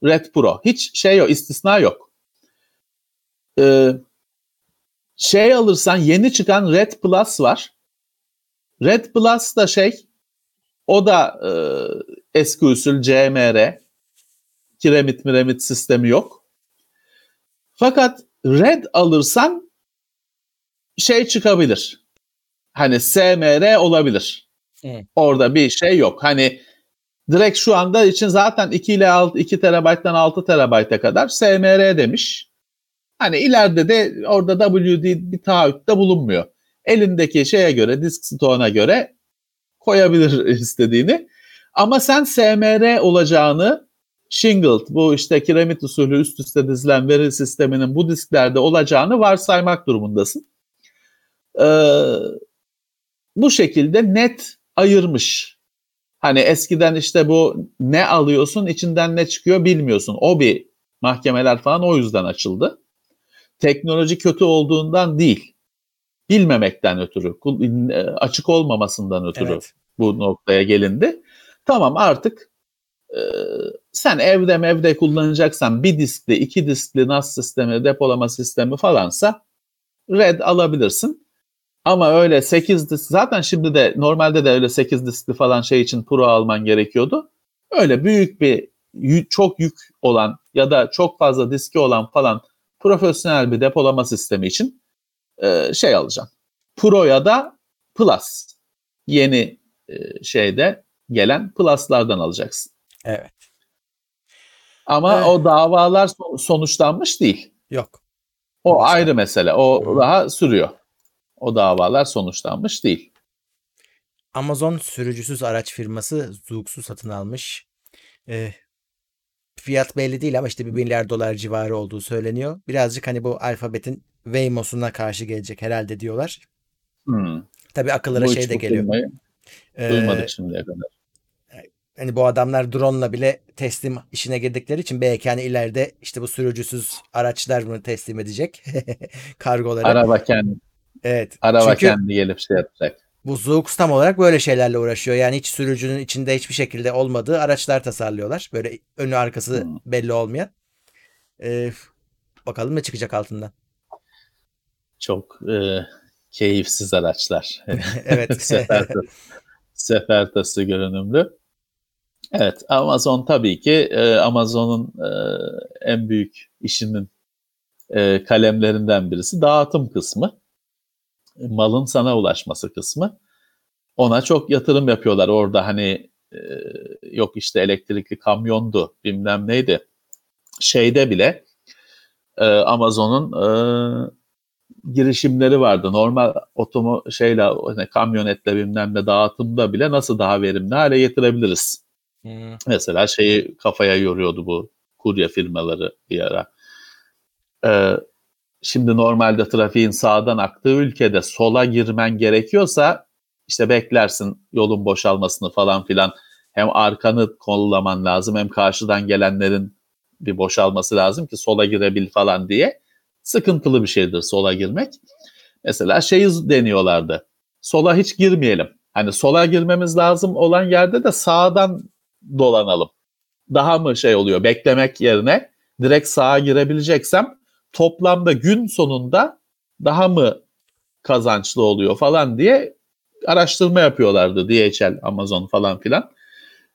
Red Pro. Hiç şey yok, istisna yok. Ee, şey alırsan yeni çıkan Red Plus var. Red Plus da şey o da e, eski usul CMR. Kiremit miremit sistemi yok. Fakat Red alırsan şey çıkabilir. Hani SMR olabilir. Evet. Orada bir şey yok. Hani direkt şu anda için zaten 2 ile 6, 2 terabayttan 6 terabayta kadar SMR demiş. Hani ileride de orada WD bir taahhütte bulunmuyor. Elindeki şeye göre, disk stoğuna göre koyabilir istediğini. Ama sen SMR olacağını shingled, bu işte kiremit usulü üst üste dizilen veri sisteminin bu disklerde olacağını varsaymak durumundasın. Ee, bu şekilde net ayırmış. Hani eskiden işte bu ne alıyorsun içinden ne çıkıyor bilmiyorsun. O bir mahkemeler falan o yüzden açıldı. Teknoloji kötü olduğundan değil. Bilmemekten ötürü, e, açık olmamasından ötürü Evet. bu noktaya gelindi. Tamam artık e, sen evde mevde kullanacaksan bir diskli, iki diskli NAS sistemi, depolama sistemi falansa red alabilirsin. Ama öyle 8 disk zaten şimdi de normalde de öyle 8 diskli falan şey için Pro alman gerekiyordu. Öyle büyük bir çok yük olan ya da çok fazla diski olan falan profesyonel bir depolama sistemi için e, şey alacaksın. Pro ya da Plus yeni e, şeyde gelen Plus'lardan alacaksın. Evet. Ama Evet. o davalar son- sonuçlanmış değil. Yok. O Mesela. ayrı mesele. O Hı. daha sürüyor. O davalar sonuçlanmış değil. Amazon sürücüsüz araç firması Zoox'u satın almış. Ee, fiyat belli değil ama işte bir milyar dolar civarı olduğu söyleniyor. Birazcık hani bu alfabetin Waymos'una karşı gelecek herhalde diyorlar. Hmm. Tabii akıllara Bu şey de geliyor. firmayı Ee, Duymadık şimdiye kadar. hani bu adamlar drone'la bile teslim işine girdikleri için belki hani ileride işte bu sürücüsüz araçlar bunu teslim edecek kargoları. Araba kendi, Evet. Araba Çünkü kendi gelip şey yapacak. bu Zoox tam olarak böyle şeylerle uğraşıyor. Yani hiç sürücünün içinde hiçbir şekilde olmadığı araçlar tasarlıyorlar. Böyle önü arkası Hmm. belli olmayan. Ee, bakalım ne çıkacak altından. Çok e, keyifsiz araçlar. Evet. sefer, tas- sefer tası görünümlü. Evet Amazon tabii ki e, Amazon'un e, en büyük işinin e, kalemlerinden birisi dağıtım kısmı. Malın sana ulaşması kısmı. Ona çok yatırım yapıyorlar. Orada hani e, yok işte elektrikli kamyondu bilmem neydi. Şeyde bile e, Amazon'un e, girişimleri vardı. Normal otomo şeyle hani kamyonetle bilmem ne dağıtımda bile nasıl daha verimli hale getirebiliriz. Hmm. Mesela şeyi kafaya yoruyordu bu kurye firmaları bir ara. Ee, şimdi normalde trafiğin sağdan aktığı ülkede sola girmen gerekiyorsa işte beklersin yolun boşalmasını falan filan. Hem arkanı kollaman lazım hem karşıdan gelenlerin bir boşalması lazım ki sola girebil falan diye. Sıkıntılı bir şeydir sola girmek. Mesela şeyi deniyorlardı. Sola hiç girmeyelim. Hani sola girmemiz lazım olan yerde de sağdan dolanalım. Daha mı şey oluyor beklemek yerine direkt sağa girebileceksem toplamda gün sonunda daha mı kazançlı oluyor falan diye araştırma yapıyorlardı DHL, Amazon falan filan.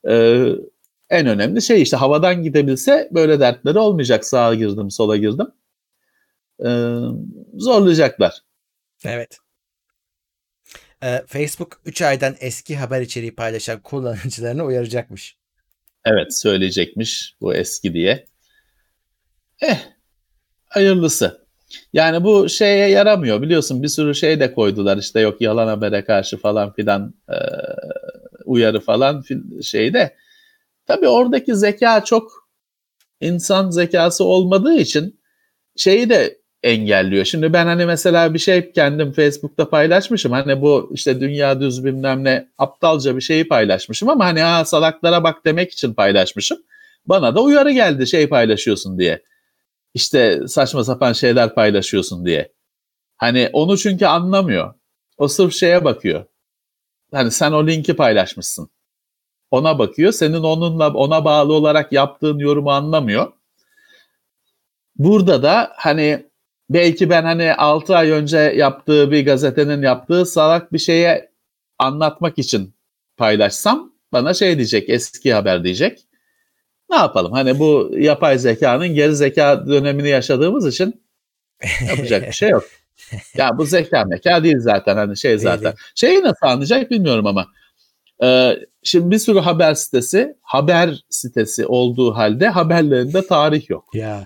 Ee, en önemli şey işte havadan gidebilse böyle dertleri olmayacak sağa girdim sola girdim. Ee, zorlayacaklar. Evet. Ee, Facebook 3 aydan eski haber içeriği paylaşan kullanıcılarını uyaracakmış. Evet söyleyecekmiş bu eski diye. Eh hayırlısı. Yani bu şeye yaramıyor biliyorsun bir sürü şey de koydular işte yok yalan habere karşı falan filan e, uyarı falan şeyde. Tabii oradaki zeka çok insan zekası olmadığı için şeyi de engelliyor. Şimdi ben hani mesela bir şey kendim Facebook'ta paylaşmışım. Hani bu işte dünya düz bilmem ne aptalca bir şeyi paylaşmışım ama hani ha salaklara bak demek için paylaşmışım. Bana da uyarı geldi şey paylaşıyorsun diye. İşte saçma sapan şeyler paylaşıyorsun diye. Hani onu çünkü anlamıyor. O sırf şeye bakıyor. Hani sen o linki paylaşmışsın. Ona bakıyor. Senin onunla ona bağlı olarak yaptığın yorumu anlamıyor. Burada da hani belki ben hani 6 ay önce yaptığı bir gazetenin yaptığı salak bir şeye anlatmak için paylaşsam bana şey diyecek eski haber diyecek. Ne yapalım hani bu yapay zekanın geri zeka dönemini yaşadığımız için yapacak bir şey yok. Ya bu zeka meka değil zaten hani şey zaten. Şeyi nasıl anlayacak bilmiyorum ama. Ee, şimdi bir sürü haber sitesi haber sitesi olduğu halde haberlerinde tarih yok. Ya.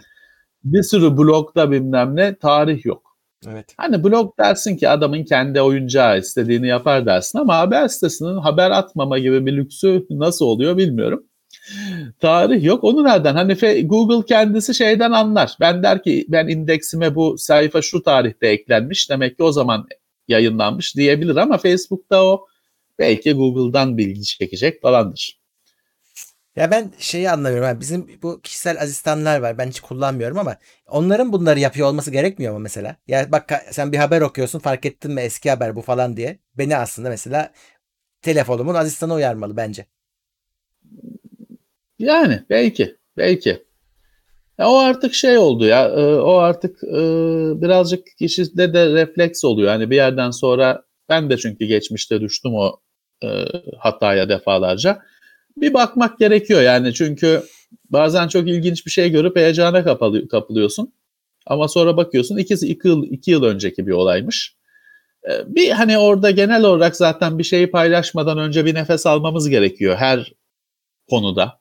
Bir sürü blogda bilmem ne tarih yok. Evet. Hani blog dersin ki adamın kendi oyuncağı istediğini yapar dersin ama haber sitesinin haber atmama gibi bir lüksü nasıl oluyor bilmiyorum. Tarih yok. Onu nereden? Hani Google kendisi şeyden anlar. Ben der ki ben indeksime bu sayfa şu tarihte eklenmiş. Demek ki o zaman yayınlanmış diyebilir ama Facebook'ta o belki Google'dan bilgi çekecek falandır. Ya ben şeyi anlamıyorum. Bizim bu kişisel asistanlar var. Ben hiç kullanmıyorum ama onların bunları yapıyor olması gerekmiyor mu mesela? Ya bak sen bir haber okuyorsun fark ettin mi eski haber bu falan diye. Beni aslında mesela telefonumun asistanı uyarmalı bence. Yani belki, belki. Ya o artık şey oldu ya, e, o artık e, birazcık kişide de refleks oluyor. Hani bir yerden sonra ben de çünkü geçmişte düştüm o e, hataya defalarca. Bir bakmak gerekiyor yani çünkü bazen çok ilginç bir şey görüp heyecana kapılıyorsun. Ama sonra bakıyorsun ikisi iki yıl, iki yıl önceki bir olaymış. Bir hani orada genel olarak zaten bir şeyi paylaşmadan önce bir nefes almamız gerekiyor her konuda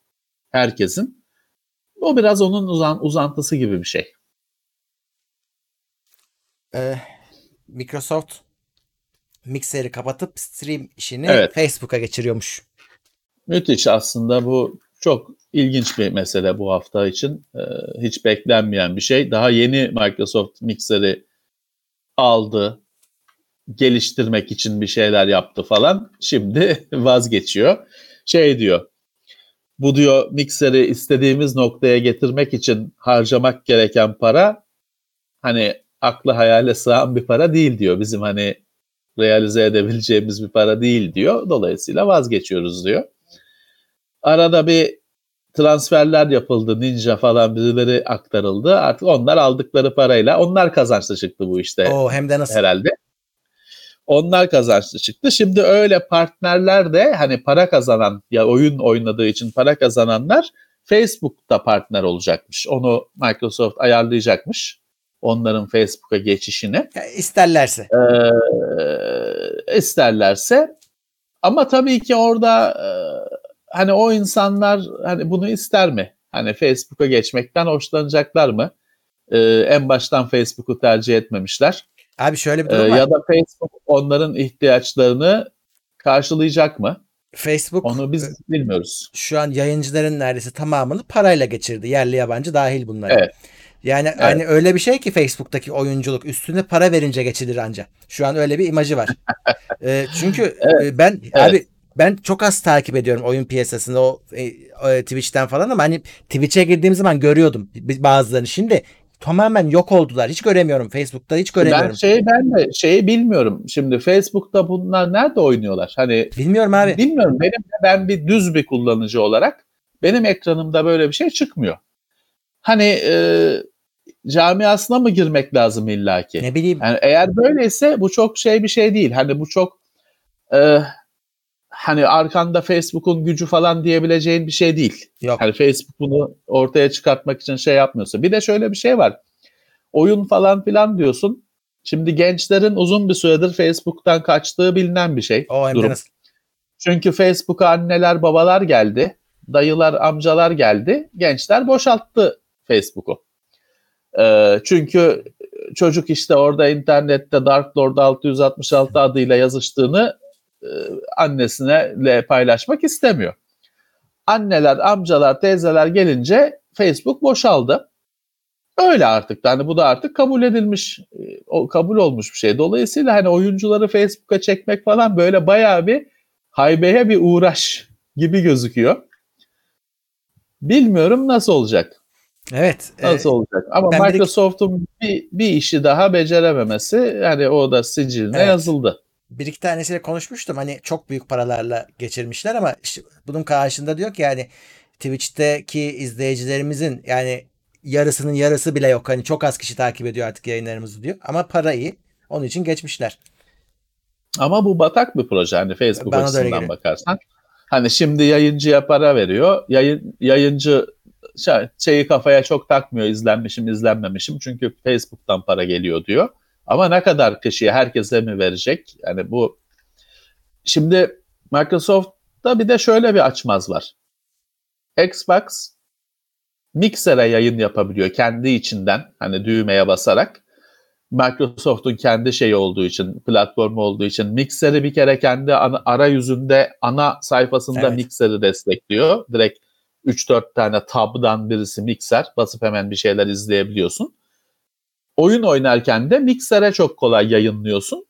herkesin. O biraz onun uzan, uzantısı gibi bir şey. Ee, Microsoft Mixer'i kapatıp stream işini Evet. Facebook'a geçiriyormuş. Müthiş aslında bu çok ilginç bir mesele bu hafta için. Ee, hiç beklenmeyen bir şey. Daha yeni Microsoft Mixer'i aldı, geliştirmek için bir şeyler yaptı falan. Şimdi vazgeçiyor. Şey diyor, bu diyor Mixer'i istediğimiz noktaya getirmek için harcamak gereken para hani aklı hayale sığan bir para değil diyor. Bizim hani realize edebileceğimiz bir para değil diyor. Dolayısıyla vazgeçiyoruz diyor. Arada bir transferler yapıldı. Ninja falan birileri aktarıldı. Artık onlar aldıkları parayla onlar kazançlı çıktı bu işte O hem de nasıl? herhalde. Onlar kazançlı çıktı. Şimdi öyle partnerler de hani para kazanan ya oyun oynadığı için para kazananlar Facebook'ta partner olacakmış. Onu Microsoft ayarlayacakmış. Onların Facebook'a geçişini. Ya isterlerse. Ee, isterlerse. Ama tabii ki orada e, hani o insanlar hani bunu ister mi? Hani Facebook'a geçmekten hoşlanacaklar mı? Ee, en baştan Facebook'u tercih etmemişler. Abi şöyle bir Ee, durum var. ya da Facebook onların ihtiyaçlarını karşılayacak mı? Facebook Onu biz bilmiyoruz. şu an yayıncıların neredeyse tamamını parayla geçirdi. Yerli yabancı dahil bunlara. Evet. Yani hani öyle bir şey ki Facebook'taki oyunculuk üstüne para verince geçilir anca. Şu an öyle bir imajı var. Ee, çünkü e, ben Evet. abi ben çok az takip ediyorum oyun piyasasını o e, e, Twitch'ten falan ama hani Twitch'e girdiğim zaman görüyordum bazılarını. Şimdi tamamen yok oldular. Hiç göremiyorum. Facebook'ta hiç göremiyorum. Ben şey ben de şeyi bilmiyorum. Şimdi Facebook'ta bunlar nerede oynuyorlar? Hani Bilmiyorum abi. Bilmiyorum. Benim ben bir düz bir kullanıcı olarak benim ekranımda böyle bir şey çıkmıyor. Hani e, camiasına mı girmek lazım illaki? Ne bileyim. Yani eğer böyleyse bu çok şey bir şey değil. Hani bu çok e, hani arkanda Facebook'un gücü falan diyebileceğin bir şey değil. Yok. Hani Facebook bunu ortaya çıkartmak için şey yapmıyorsa. Bir de şöyle bir şey var. Oyun falan filan diyorsun. Şimdi gençlerin uzun bir süredir Facebook'tan kaçtığı bilinen bir şey. O durum. Çünkü Facebook'a anneler babalar geldi. Dayılar amcalar geldi. Gençler boşalttı Facebook'u. Ee, çünkü çocuk işte orada internette Dark Lord 666 adıyla yazıştığını annesine paylaşmak istemiyor. Anneler, amcalar, teyzeler gelince Facebook boşaldı. Öyle artık. Yani bu da artık kabul edilmiş, e, o kabul olmuş bir şey. Dolayısıyla hani oyuncuları Facebook'a çekmek falan böyle bayağı bir haybeye bir uğraş gibi gözüküyor. Bilmiyorum nasıl olacak. Evet. e, Nasıl olacak? Ama Microsoft'un bir, bir işi daha becerememesi yani o da siciline Evet. yazıldı. Bir iki tanesiyle konuşmuştum. Hani çok büyük paralarla geçirmişler ama işte bunun karşında diyor ki yani Twitch'teki izleyicilerimizin yani yarısının yarısı bile yok. Hani çok az kişi takip ediyor artık yayınlarımızı diyor. Ama para iyi. Onun için geçmişler. Ama bu batak bir proje hani Facebook Bana açısından bakarsan. Hani şimdi yayıncıya para veriyor. Yayın, yayıncı şey- şeyi kafaya çok takmıyor izlenmişim izlenmemişim çünkü Facebook'tan para geliyor diyor. Ama ne kadar kişiye herkese mi verecek? Yani bu şimdi Microsoft'ta bir de şöyle bir açmaz var. Xbox Mixer'e yayın yapabiliyor kendi içinden hani düğmeye basarak. Microsoft'un kendi şeyi olduğu için, platformu olduğu için Mixer'i bir kere kendi ana, arayüzünde ana sayfasında Evet. Mixer'i destekliyor. Direkt 3-4 tane tab'dan birisi Mixer. Basıp hemen bir şeyler izleyebiliyorsun. Oyun oynarken de Mixer'e çok kolay yayınlıyorsun.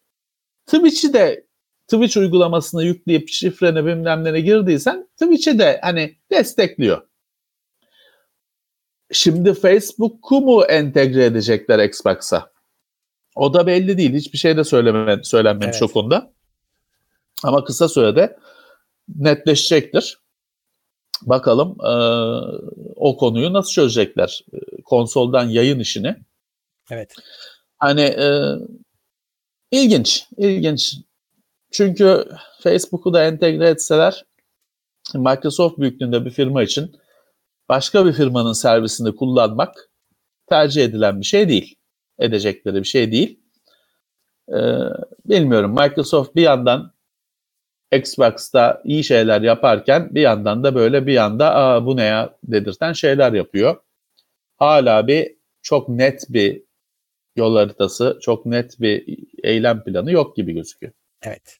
Twitch'i de Twitch uygulamasını yükleyip şifreni bilmem ne girdiysen Twitch'i de hani destekliyor. Şimdi Facebook'u mu entegre edecekler Xbox'a? O da belli değil. Hiçbir şey de söyleme, söylenmemiş Evet. o konuda. Ama kısa sürede netleşecektir. Bakalım e, o konuyu nasıl çözecekler? Konsoldan yayın işini. Evet. Hani e, ilginç, ilginç. Çünkü Facebook'u da entegre etseler Microsoft büyüklüğünde bir firma için başka bir firmanın servisini kullanmak tercih edilen bir şey değil. Edecekleri bir şey değil. Ee, bilmiyorum. Microsoft bir yandan Xbox'ta iyi şeyler yaparken bir yandan da böyle bir yanda Aa, bu ne ya dedirten şeyler yapıyor. Hala bir çok net bir yol haritası, çok net bir eylem planı yok gibi gözüküyor. Evet.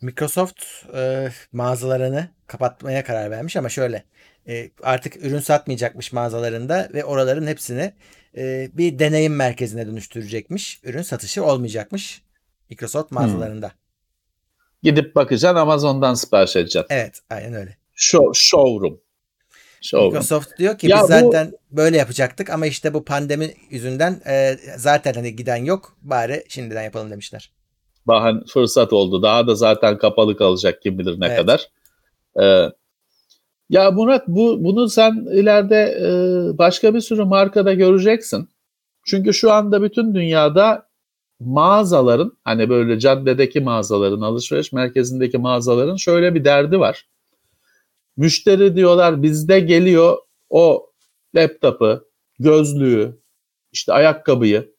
Microsoft e, mağazalarını kapatmaya karar vermiş ama şöyle e, artık ürün satmayacakmış mağazalarında ve oraların hepsini e, bir deneyim merkezine dönüştürecekmiş. Ürün satışı olmayacakmış Microsoft mağazalarında. Gidip bakacaksın Amazon'dan sipariş edeceksin. Evet, aynen öyle. Show, showroom. Showroom. Microsoft diyor ki Ya biz bu- zaten böyle yapacaktık ama işte bu pandemi yüzünden e, zaten hani giden yok. Bari şimdiden yapalım demişler. Bahan fırsat oldu. Daha da zaten kapalı kalacak kim bilir ne Evet. kadar. Ee, ya Murat bu bunu sen ileride e, başka bir sürü markada göreceksin. Çünkü şu anda bütün dünyada mağazaların hani böyle caddedeki mağazaların, alışveriş merkezindeki mağazaların şöyle bir derdi var. Müşteri diyorlar bizde geliyor o laptopu, gözlüğü, işte ayakkabıyı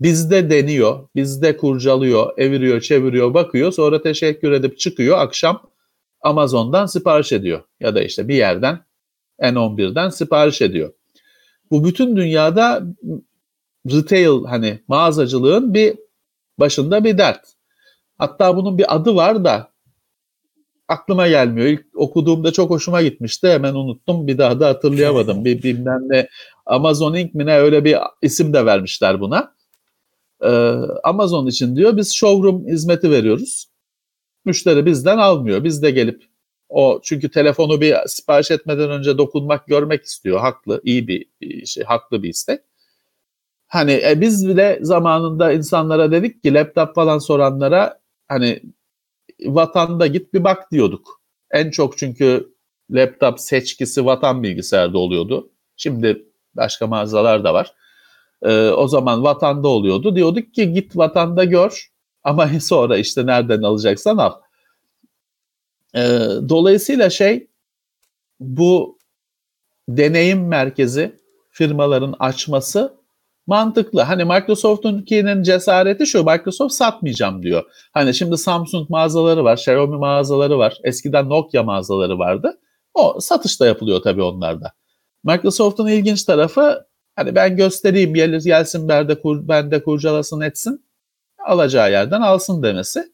bizde deniyor, bizde kurcalıyor, eviriyor, çeviriyor, bakıyor. Sonra teşekkür edip çıkıyor. Akşam Amazon'dan sipariş ediyor. Ya da işte bir yerden N11'den sipariş ediyor. Bu bütün dünyada retail hani mağazacılığın bir başında bir dert. Hatta bunun bir adı var da aklıma gelmiyor. İlk okuduğumda çok hoşuma gitmişti. Hemen unuttum. Bir daha da hatırlayamadım. Bir bilmem ne Amazon Inc. mi ne öyle bir isim de vermişler buna. Ee, Amazon için diyor biz showroom hizmeti veriyoruz. Müşteri bizden almıyor. Biz de gelip o çünkü telefonu bir sipariş etmeden önce dokunmak, görmek istiyor. Haklı, iyi bir şey, haklı bir istek. Hani e, biz bile zamanında insanlara dedik ki laptop falan soranlara hani vatanda git bir bak diyorduk. En çok çünkü laptop seçkisi vatan bilgisayarda oluyordu. Şimdi başka mağazalar da var. Ee, o zaman vatanda oluyordu. Diyorduk ki git vatanda gör ama sonra işte nereden alacaksan al. Ee, dolayısıyla şey bu deneyim merkezi firmaların açması mantıklı. Hani Microsoft'unkinin cesareti şu Microsoft satmayacağım diyor. Hani şimdi Samsung mağazaları var, Xiaomi mağazaları var. Eskiden Nokia mağazaları vardı. O satışta yapılıyor tabii onlarda. Microsoft'un ilginç tarafı hani ben göstereyim gelir gelsin bende, kur, bende kurcalasın etsin alacağı yerden alsın demesi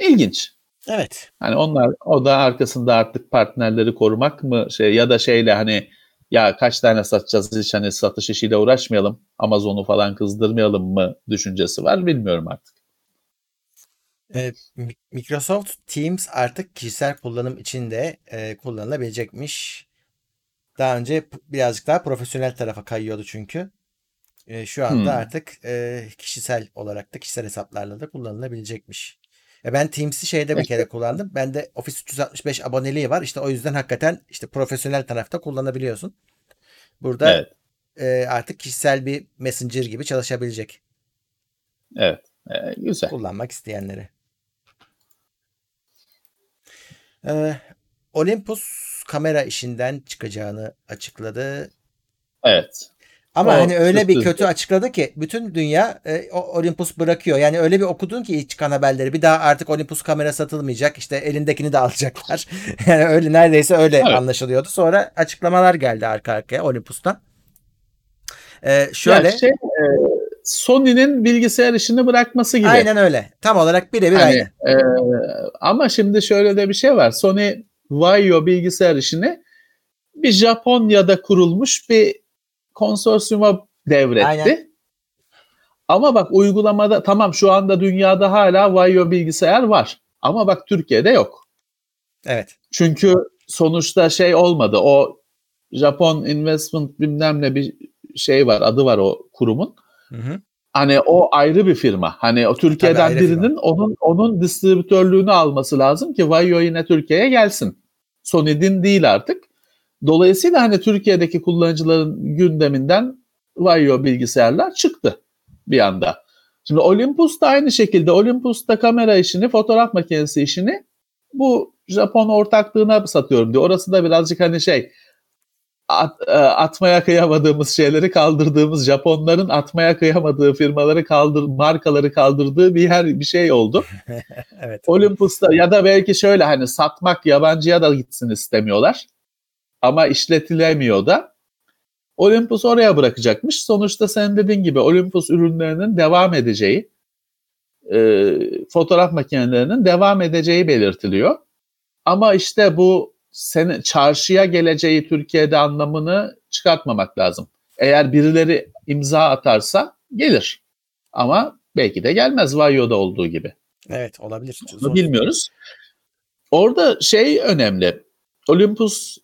ilginç. Evet. Hani onlar o da arkasında artık partnerleri korumak mı şey ya da şeyle hani ya kaç tane satacağız hiç hani satış işiyle uğraşmayalım Amazon'u falan kızdırmayalım mı düşüncesi var bilmiyorum artık. E, Mi- Microsoft Teams artık kişisel kullanım için de e, kullanılabilecekmiş. Daha önce birazcık daha profesyonel tarafa kayıyordu çünkü. E, şu anda Hmm. artık e, kişisel olarak da kişisel hesaplarla da kullanılabilecekmiş. E, ben Teams'i şeyde bir kere kullandım. Bende Office 365 aboneliği var. İşte o yüzden hakikaten işte profesyonel tarafta kullanabiliyorsun. Burada Evet. e, artık kişisel bir messenger gibi çalışabilecek Evet. Ee, güzel. kullanmak isteyenleri. Ee, Olympus kamera işinden çıkacağını açıkladı. Evet. Ama O hani öyle bir kötü açıkladı ki bütün dünya e, Olympus bırakıyor. Yani öyle bir okudun ki ilk çıkan haberleri bir daha artık Olympus kamera satılmayacak. İşte elindekini de alacaklar. yani öyle neredeyse öyle Evet. anlaşılıyordu. Sonra açıklamalar geldi arka arkaya Olympus'tan. Ee, şöyle Ya şey, e, Sony'nin bilgisayar işini bırakması gibi. aynen öyle. Tam olarak birebir Hani, aynı. e, ama şimdi şöyle de bir şey var. Sony Vaio bilgisayar işini bir Japonya'da kurulmuş bir konsorsiyuma devretti. Aynen. Ama bak uygulamada tamam şu anda dünyada hala Vaio bilgisayar var. Ama bak Türkiye'de yok. Evet. Çünkü sonuçta şey olmadı. O Japon Investment bilmem ne bir şey var. Adı var o kurumun. Hı hı. Hani o ayrı bir firma. Hani o Türkiye'den birinin onun onun distribütörlüğünü alması lazım ki Vaio yine Türkiye'ye gelsin. Sony'nin değil artık. Dolayısıyla hani Türkiye'deki kullanıcıların gündeminden Vaio bilgisayarlar çıktı bir anda. Şimdi Olympus da aynı şekilde Olympus'ta kamera işini, fotoğraf makinesi işini bu Japon ortaklığına satıyorum diyor. Orası da birazcık hani şey at- e, atmaya kıyamadığımız şeyleri kaldırdığımız Japonların atmaya kıyamadığı firmaları kaldır markaları kaldırdığı bir yer bir şey oldu. Evet. Olympus'ta ya da belki şöyle hani satmak yabancıya da gitsin istemiyorlar. Ama işletilemiyor da. Olympus oraya bırakacakmış. Sonuçta sen dediğin gibi Olympus ürünlerinin devam edeceği, e, fotoğraf makinelerinin devam edeceği belirtiliyor. Ama işte bu sene, çarşıya geleceği Türkiye'de anlamını çıkartmamak lazım. Eğer birileri imza atarsa gelir. Ama belki de gelmez Vaio'da olduğu gibi. Evet olabilir. Bunu bilmiyoruz. Orada şey önemli. Olympus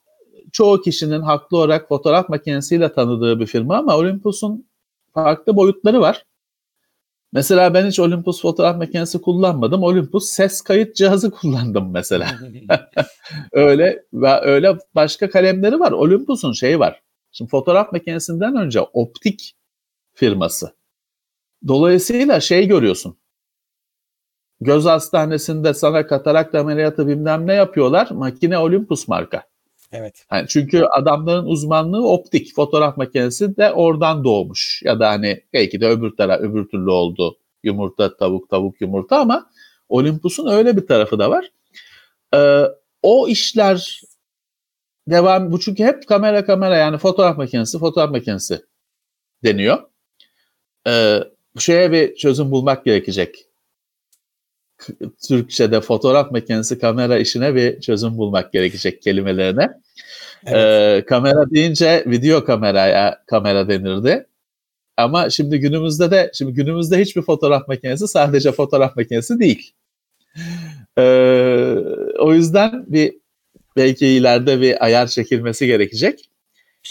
çoğu kişinin haklı olarak fotoğraf makinesiyle tanıdığı bir firma ama Olympus'un farklı boyutları var. Mesela ben hiç Olympus fotoğraf makinesi kullanmadım. Olympus ses kayıt cihazı kullandım mesela. öyle ve öyle başka kalemleri var. Olympus'un şeyi var. Şimdi fotoğraf makinesinden önce optik firması. Dolayısıyla şey görüyorsun. Göz hastanesinde sana katarakt ameliyatı bilmem ne yapıyorlar. Makine Olympus marka. Evet. Yani çünkü adamların uzmanlığı optik fotoğraf makinesi de oradan doğmuş. Ya da hani belki de öbür taraf öbür türlü oldu. Yumurta tavuk tavuk yumurta ama Olympus'un öyle bir tarafı da var. Ee, o işler devam bu çünkü hep kamera kamera yani fotoğraf makinesi fotoğraf makinesi deniyor. Ee, bu şeye bir çözüm bulmak gerekecek. Türkçe'de fotoğraf makinesi kamera işine bir çözüm bulmak gerekecek kelimelerine. Evet. Ee, kamera deyince video kameraya kamera denirdi. Ama şimdi günümüzde de şimdi günümüzde hiçbir fotoğraf makinesi sadece fotoğraf makinesi değil. Ee, o yüzden bir belki ileride bir ayar çekilmesi gerekecek.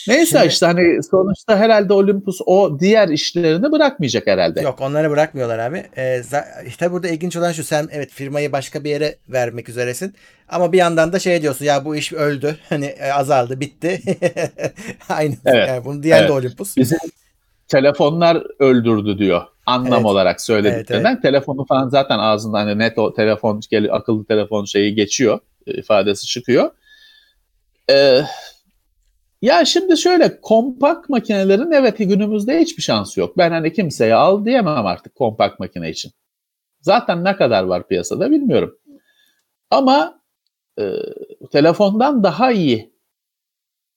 Neyse Şimdi, işte hani sonuçta herhalde Olympus o diğer işlerini bırakmayacak herhalde. Yok onları bırakmıyorlar abi. Ee, işte burada ilginç olan şu sen evet firmayı başka bir yere vermek üzeresin. Ama bir yandan da şey diyorsun ya bu iş öldü. Hani e, azaldı bitti. Aynı. Evet. Yani bunu diyen evet. de Olympus. Bizim telefonlar öldürdü diyor. Anlam evet. olarak söylediklerinden. Evet, evet. Telefonu falan zaten ağzından hani net o telefon akıllı telefon şeyi geçiyor. E, ifadesi çıkıyor. Eee ya şimdi şöyle kompakt makinelerin evet günümüzde hiçbir şansı yok. Ben hani kimseye al diyemem artık kompakt makine için. Zaten ne kadar var piyasada bilmiyorum. Ama e, telefondan daha iyi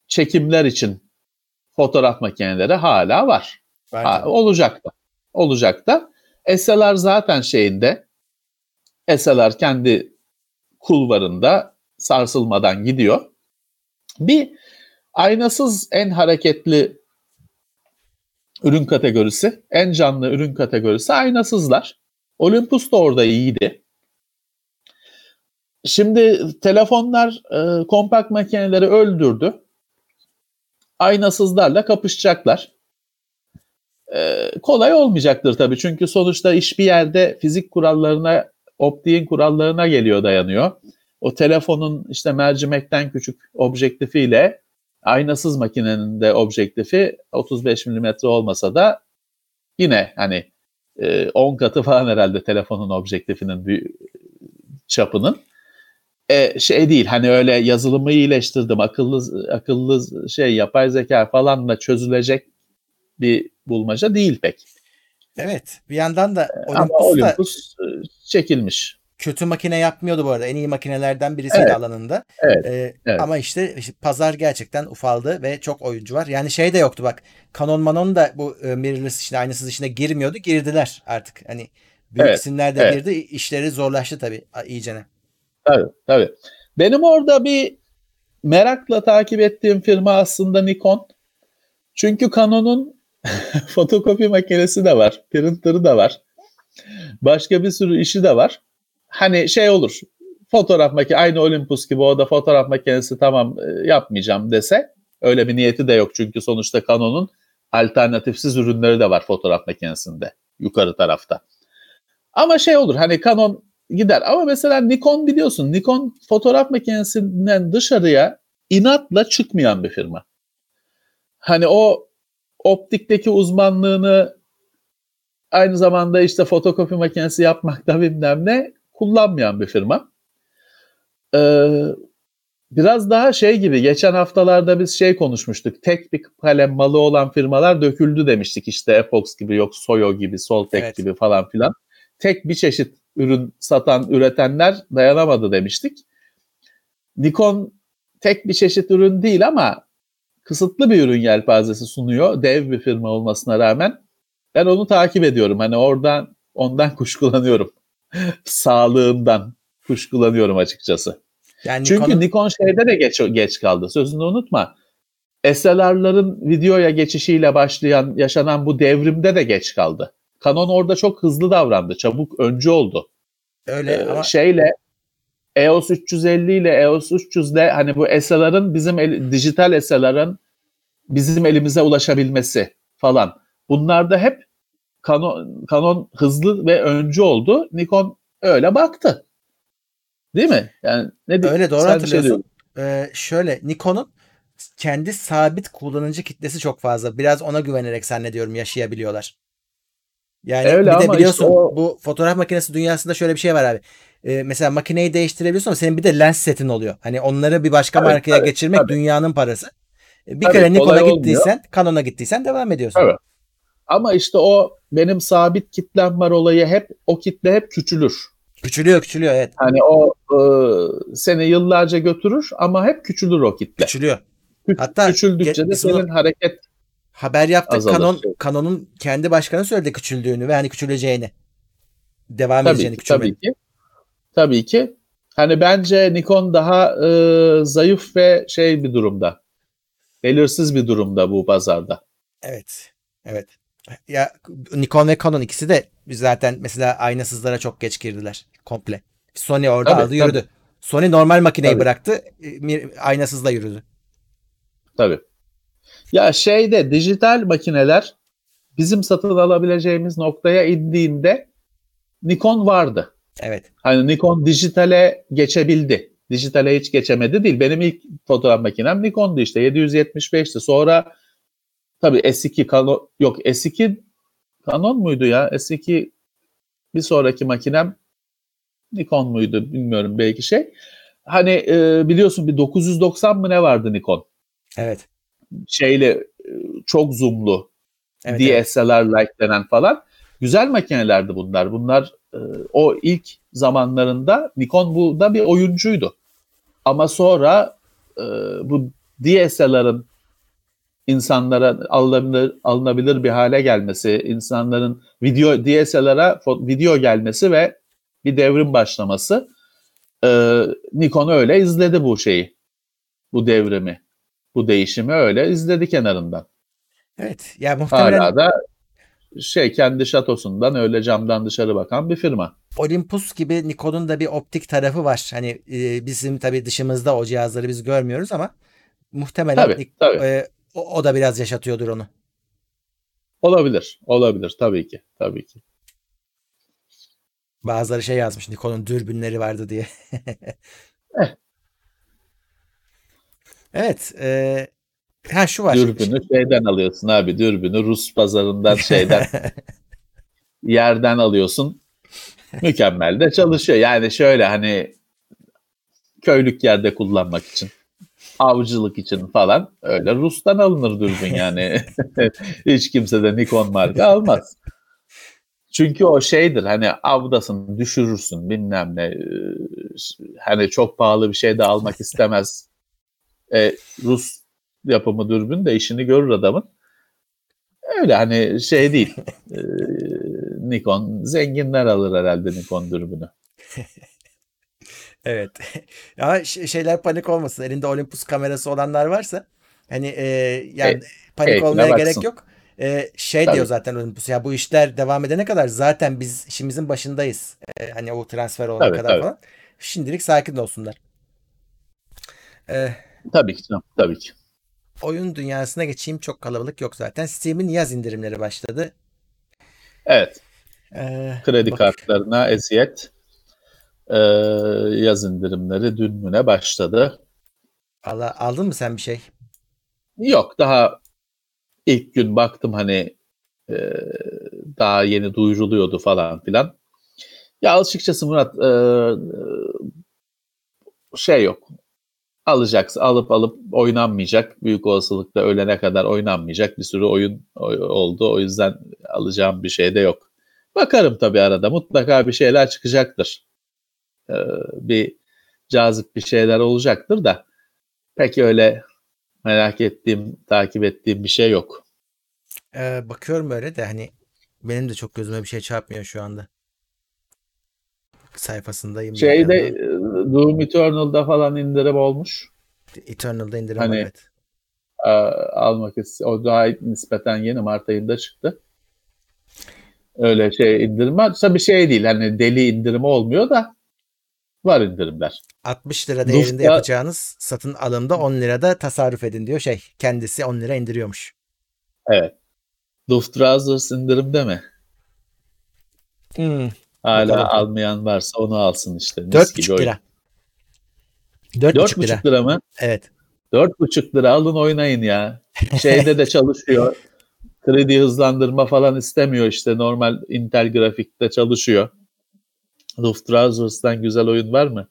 çekimler için fotoğraf makineleri hala var. Ha, olacak da. Olacak da. SLR zaten şeyinde SLR kendi kulvarında sarsılmadan gidiyor. Bir Aynasız en hareketli ürün kategorisi, en canlı ürün kategorisi aynasızlar. Olympus da orada iyiydi. Şimdi telefonlar e, kompakt makineleri öldürdü. Aynasızlarla kapışacaklar. E, kolay olmayacaktır tabii çünkü sonuçta iş bir yerde fizik kurallarına, optiğin kurallarına geliyor dayanıyor. O telefonun işte mercimekten küçük objektifiyle aynasız makinenin de objektifi 35 mm olmasa da yine hani 10 e, katı falan herhalde telefonun objektifinin bir çapının. E, şey değil hani öyle yazılımı iyileştirdim akıllı akıllı şey yapay zeka falanla çözülecek bir bulmaca değil pek. Evet bir yandan da Olympus, Ama Olympus da... çekilmiş kötü makine yapmıyordu bu arada. En iyi makinelerden birisiydi evet. alanında. Evet. Ee, evet. Ama işte, işte pazar gerçekten ufaldı ve çok oyuncu var. Yani şey de yoktu bak. Canon Manon da bu e, mirrorless işine aynısız işine girmiyordu. Girdiler artık. Hani büyük evet. isimler de evet. girdi. İşleri zorlaştı tabii iyicene. Tabii tabii. Benim orada bir merakla takip ettiğim firma aslında Nikon. Çünkü Canon'un fotokopi makinesi de var. Printer'ı da var. Başka bir sürü işi de var hani şey olur fotoğraf makinesi aynı Olympus gibi o da fotoğraf makinesi tamam e, yapmayacağım dese öyle bir niyeti de yok çünkü sonuçta Canon'un alternatifsiz ürünleri de var fotoğraf makinesinde yukarı tarafta. Ama şey olur hani Canon gider ama mesela Nikon biliyorsun Nikon fotoğraf makinesinden dışarıya inatla çıkmayan bir firma. Hani o optikteki uzmanlığını aynı zamanda işte fotokopi makinesi yapmakta bilmem ne kullanmayan bir firma. Ee, biraz daha şey gibi geçen haftalarda biz şey konuşmuştuk. Tek bir kalem malı olan firmalar döküldü demiştik. İşte Epox gibi yok Soyo gibi Soltek evet. gibi falan filan. Tek bir çeşit ürün satan üretenler dayanamadı demiştik. Nikon tek bir çeşit ürün değil ama kısıtlı bir ürün yelpazesi sunuyor. Dev bir firma olmasına rağmen. Ben onu takip ediyorum. Hani oradan ondan kuşkulanıyorum. Sağlığından kuşkulanıyorum açıkçası. Yani Çünkü Nikon... Nikon şeyde de geç, geç kaldı. Sözünü unutma. SLR'ların videoya geçişiyle başlayan, yaşanan bu devrimde de geç kaldı. Canon orada çok hızlı davrandı. Çabuk öncü oldu. Öyle ee, ama... Şeyle EOS 350 ile EOS 300 ile hani bu SLR'ın bizim el, dijital SLR'ın bizim elimize ulaşabilmesi falan. Bunlarda hep Canon, Canon hızlı ve öncü oldu. Nikon öyle baktı. Değil mi? Yani ne di- Öyle doğru sen şey hatırlıyorsun. diyordun. Ee, şöyle Nikon'un kendi sabit kullanıcı kitlesi çok fazla. Biraz ona güvenerek zannediyorum yaşayabiliyorlar. Yani Öyle bir de biliyorsun işte o- bu fotoğraf makinesi dünyasında şöyle bir şey var abi. Ee, mesela makineyi değiştirebiliyorsun ama senin bir de lens setin oluyor. Hani onları bir başka Tabii, markaya tabii, geçirmek tabii. dünyanın parası. Ee, Bir Tabii, kere Nikon'a kolay olmuyor. gittiysen, Canon'a gittiysen devam ediyorsun. Tabii. Ama işte o benim sabit kitlem var olayı hep o kitle hep küçülür. Küçülüyor, küçülüyor evet. Hani o e, seni yıllarca götürür ama hep küçülür o kitle. Küçülüyor. Kü- Hatta Küçüldükçe ge- de senin hareket Haber yaptık Azalır. Canon Canon'un kendi başkanı söyledi küçüldüğünü ve hani küçüleceğini. Devam tabii edeceğini ki, küçülmeni. tabii ki. Tabii ki. Hani bence Nikon daha e, zayıf ve şey bir durumda. Belirsiz bir durumda bu pazarda. Evet. Evet. Ya Nikon ve Canon ikisi de zaten mesela aynasızlara çok geç girdiler komple. Sony orada Tabii, aldı yürüdü. tabii. Sony normal makineyi Tabii. bıraktı. e, Aynasızla yürüdü. Tabii. Ya şeyde dijital makineler bizim satın alabileceğimiz noktaya indiğinde Nikon vardı. Evet. Hani Nikon dijitale geçebildi. Dijitale hiç geçemedi değil. Benim ilk fotoğraf makinem Nikon'du işte 775'ti. Sonra tabii S2 Canon yok S2 Canon muydu ya? S2 bir sonraki makinem Nikon muydu bilmiyorum belki şey. Hani e, biliyorsun bir 990 mı ne vardı Nikon? Evet. Şeyle e, çok zoomlu Evet. evet. DSLR-like denen falan. Güzel makinelerdi bunlar. Bunlar e, o ilk zamanlarında Nikon bu da bir oyuncuydu. Ama sonra e, bu DSLR'ın insanlara alınabilir, alınabilir bir hale gelmesi, insanların video DSLR'a video gelmesi ve bir devrim başlaması e, Nikon öyle izledi bu şeyi. Bu devrimi. Bu değişimi öyle izledi kenarından. Evet. Ya muhtemelen Hala da şey kendi şatosundan öyle camdan dışarı bakan bir firma. Olympus gibi Nikon'un da bir optik tarafı var. Hani e, bizim tabii dışımızda o cihazları biz görmüyoruz ama muhtemelen Tabii, Nik- tabii. e, o, o da biraz yaşatıyordur onu. Olabilir. Olabilir tabii ki. Tabii ki. Bazıları şey yazmış Nikon'un dürbünleri vardı diye. Eh. evet. E, ha şu var. Dürbünü şeyden alıyorsun abi. Dürbünü Rus pazarından şeyden yerden alıyorsun. Mükemmel de çalışıyor. Yani şöyle hani köylük yerde kullanmak için avcılık için falan öyle Rus'tan alınır dürbün yani. Hiç kimse de Nikon marka almaz. Çünkü o şeydir hani avdasın düşürürsün bilmem ne e, hani çok pahalı bir şey de almak istemez. E, Rus yapımı dürbün de işini görür adamın. Öyle hani şey değil. E, Nikon zenginler alır herhalde Nikon dürbünü. Evet. ya ş- şeyler panik olmasın. Elinde Olympus kamerası olanlar varsa hani e, yani E, panik keyfine olmaya gerek baksın. yok. E, şey Tabii. diyor zaten Olympus ya bu işler devam edene kadar zaten biz işimizin başındayız. E, hani o transfer olana Tabii, kadar tabii. falan. Şimdilik sakin olsunlar. E, Tabii ki tabii ki. oyun dünyasına geçeyim çok kalabalık yok zaten. Steam'in yaz indirimleri başladı. Evet. E, Kredi bak- kartlarına eziyet e, yaz indirimleri dün müne başladı. Allah, aldın mı sen bir şey? Yok daha ilk gün baktım hani e, daha yeni duyuruluyordu falan filan. Ya açıkçası Murat e, şey yok. Alacaksın alıp alıp oynanmayacak. Büyük olasılıkla ölene kadar oynanmayacak bir sürü oyun oldu. O yüzden alacağım bir şey de yok. Bakarım tabii arada. Mutlaka bir şeyler çıkacaktır. E, bir cazip bir şeyler olacaktır da pek öyle merak ettiğim, takip ettiğim bir şey yok. E, bakıyorum öyle de hani benim de çok gözüme bir şey çarpmıyor şu anda. Sayfasındayım. bir Şeyde e, Doom Eternal'da falan indirim olmuş. Eternal'da indirim Hani- evet. Ee, almak o daha nispeten yeni Mart ayında çıktı. Öyle şey indirim var. Tabii şey değil hani deli indirimi olmuyor da var indirimler. 60 lira değerinde Lufta- yapacağınız satın alımda 10 lirada tasarruf edin diyor şey. Kendisi 10 lira indiriyormuş. Evet. Lufthansa indirimde mi? Hmm, Hala Bakalım. almayan varsa onu alsın işte. Mis 4,5 gibi oyun. lira. 4,5 lira. 4,5 lira mı? Evet. 4,5 lira alın oynayın ya. Şeyde de çalışıyor. 3D hızlandırma falan istemiyor işte. Normal Intel grafikte çalışıyor. Lufthansa'dan güzel oyun var mı?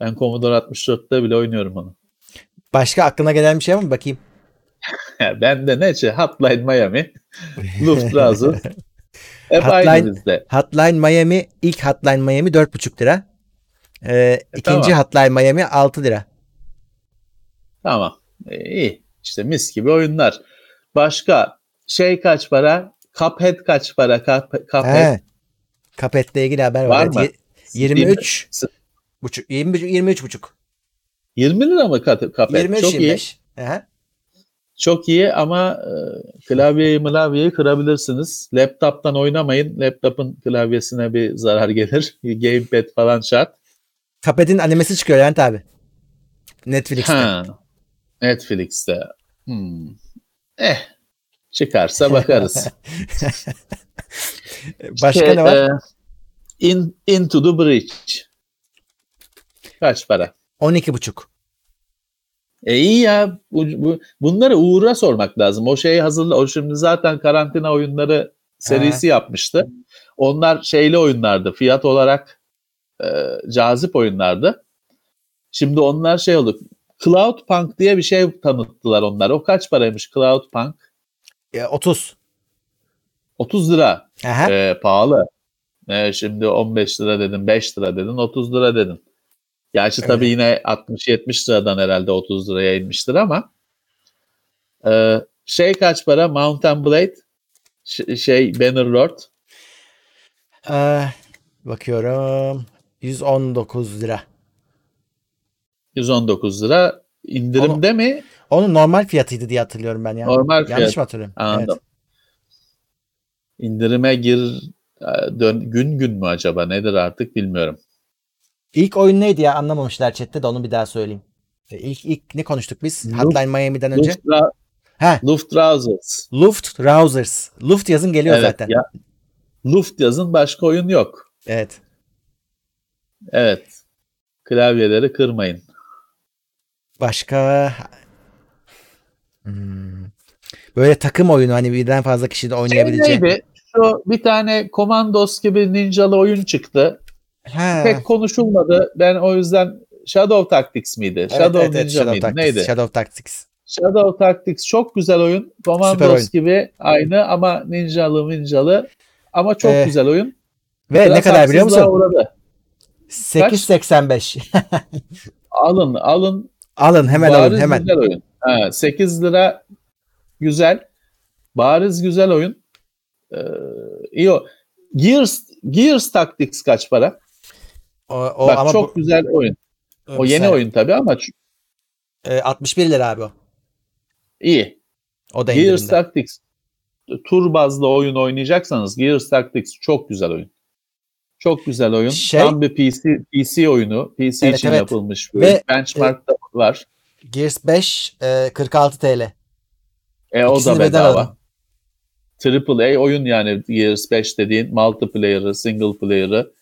Ben Commodore 64'te bile oynuyorum onu. Başka aklına gelen bir şey var mı? Bakayım. ben de ne şey Hotline Miami, Lufthansa. Hep Hotline-. Hotline Miami ilk Hotline Miami 4,5 lira. Ee, ikinci tamam. Hotline Miami 6 lira. Tamam. E, iyi. İşte mis gibi oyunlar. Başka şey kaç para? Cuphead kaç para? Cup- Cuphead. He. Cuphead'le ilgili haber var. Var mı? Ye- 23 S- buçuk 23 23 buçuk. 20 lira mı Cuphead? 23 Çok iyi. 25. Aha. Çok iyi ama e, klavyeyi mılavyeyi kırabilirsiniz. Laptop'tan oynamayın. Laptop'un klavyesine bir zarar gelir. Gamepad falan şart. Cuphead'in animesi çıkıyor Levent abi. Netflix'te. Ha, Netflix'te. Hmm. Eh. Çıkarsa bakarız. Başka Şey, ne var? e, in, into the Bridge. Kaç para? 12 buçuk. E iyi ya. Bu, bu, bunları Uğur'a sormak lazım. O şeyi hazırla. O şimdi zaten karantina oyunları serisi yapmıştı. Onlar şeyli oyunlardı. Fiyat olarak e, cazip oyunlardı. Şimdi onlar şey oldu. Cloudpunk diye bir şey tanıttılar onlar. O kaç paraymış Cloudpunk? E, 30. 30 lira. Aha. E, pahalı. E, şimdi 15 lira dedin, 5 lira dedin, 30 lira dedin. Gerçi tabii yine 60-70 liradan herhalde 30 liraya inmiştir ama e, şey kaç para? Mountain Blade Ş- şey Bannerlord Ee, bakıyorum. 119 lira. 119 lira. İndirimde mi? Onun normal fiyatıydı diye hatırlıyorum ben ya. Normal Yanlış fiyat. mı hatırlıyorum? Anladım. Evet. İndirime gir dön, gün gün mü acaba nedir artık bilmiyorum. İlk oyun neydi ya anlamamışlar chatte de onu bir daha söyleyeyim. E, İlk, ilk ne konuştuk biz? Luft- Hotline Miami'den önce. Luftra, Ha, Lufthansa. Luft Rousers. Luft yazın geliyor Evet, zaten. ya, Luft yazın başka oyun yok. Evet. Evet. Klavyeleri kırmayın. Başka Hmm. Böyle takım oyunu hani birden fazla kişi de oynayabileceği. Şey neydi? Şu bir tane Commandos gibi ninjalı oyun çıktı. Ha. Pek konuşulmadı. Ben o yüzden Shadow Tactics miydi? Evet, Shadow evet, evet, Ninja Shadow mıydı? Tactics. Neydi? Shadow Tactics. Shadow Tactics çok güzel oyun. Commandos gibi aynı ama ninjalı ninjalı. Ama çok Ee, güzel oyun. Ve ne Biraz kadar biliyor musun? Uğradı. 8.85. Alın alın. alın hemen alın Bariz hemen. güzel oyun. Ha, 8 lira güzel. Bariz güzel oyun. Ee, iyi o. Gears, Gears Tactics kaç para? O, o Bak ama çok bu, güzel oyun. O bir yeni saniye. oyun tabii ama E, 61 lira abi o. iyi. O da Gears. Tactics tur bazlı oyun oynayacaksanız Gears Tactics çok güzel oyun. Çok güzel oyun. Şey- Tam bir PC PC oyunu. PC Evet, için evet. yapılmış. Ve- Ve, Benchmark'ta var. Gears 5 e, 46 TL. E o İkisini da birden bedava. alın. Triple A oyun yani Gears 5 dediğin multiplayer'ı, single player'ı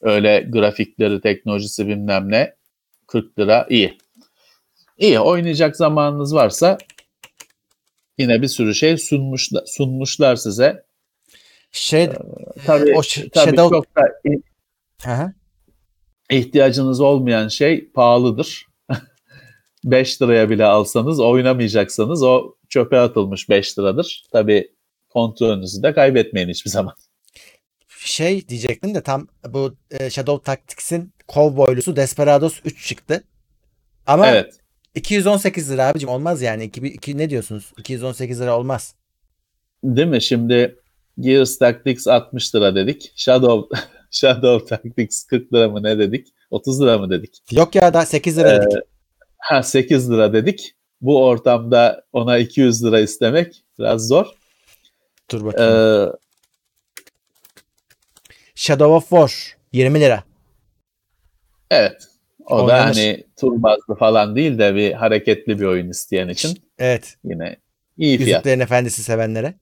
öyle grafikleri, teknolojisi bilmem ne 40 lira iyi. İyi oynayacak zamanınız varsa yine bir sürü şey sunmuşlar, sunmuşlar size. Şey Tabii, o Sh- tabii Shadow çok da hı. ihtiyacınız olmayan şey pahalıdır. 5 liraya bile alsanız oynamayacaksanız o çöpe atılmış 5 liradır. Tabii kontrolünüzü de kaybetmeyin hiçbir zaman. şey diyecektim de tam bu e, Shadow Tactics'in kovboylusu Desperados 3 çıktı. Ama Evet. 218 lira abicim olmaz yani. 2, 2 ne diyorsunuz? 218 lira olmaz. Değil mi? Şimdi Gears Tactics 60 lira dedik. Shadow Shadow Tactics 40 lira mı ne dedik? 30 lira mı dedik? Yok ya da 8 lira Ee, dedik. Ha 8 lira dedik. Bu ortamda ona 200 lira istemek biraz zor. Dur bakayım. Ee, Shadow of War 20 lira. Evet. O da Oynanır. hani tur bazlı falan değil de bir hareketli bir oyun isteyen için Evet. yine iyi fiyat. Yüzüklerin Efendisi sevenlere.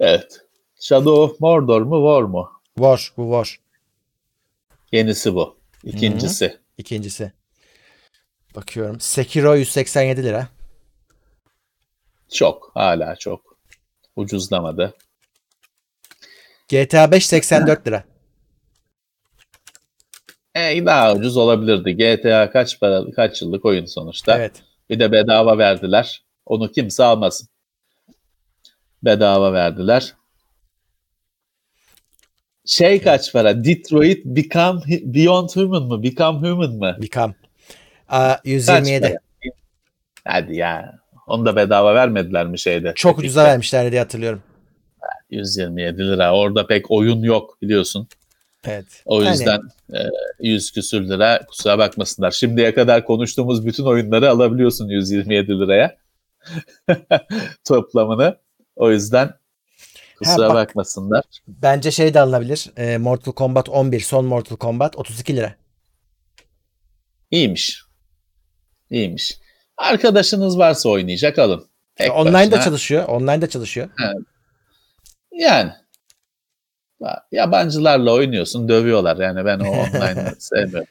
Evet. Shadow of Mordor mu War mu? War. Bu War. Yenisi bu. İkincisi. İkincisi. Bakıyorum. Sekiro 187 lira. Çok. Hala çok. Ucuzlamadı. GTA 5 84 lira. E, daha ucuz olabilirdi. GTA kaç para, kaç yıllık oyun sonuçta. Evet. Bir de bedava verdiler. Onu kimse almasın. Bedava verdiler. Şey kaç para? Detroit Become Beyond Human mı? Become Human mı? Become. Aa, Kaç 127. para? Hadi ya. Onu da bedava vermediler mi şeyde? Çok ucuza Epic'te? vermişlerdi diye hatırlıyorum. 127 lira. Orada pek oyun yok biliyorsun. Evet. O Yani yüzden e, 100 küsür lira kusura bakmasınlar. Şimdiye kadar konuştuğumuz bütün oyunları alabiliyorsun 127 liraya. Toplamını. O yüzden kusura Ha, bak. bakmasınlar. bence şey de alınabilir. Ee, Mortal Kombat 11 son Mortal Kombat 32 lira. İyiymiş. İyiymiş. Arkadaşınız varsa oynayacak alın. Tek Online başına. çalışıyor. Online de çalışıyor. Yani yabancılarla oynuyorsun dövüyorlar. Yani ben o online'ı sevmiyorum.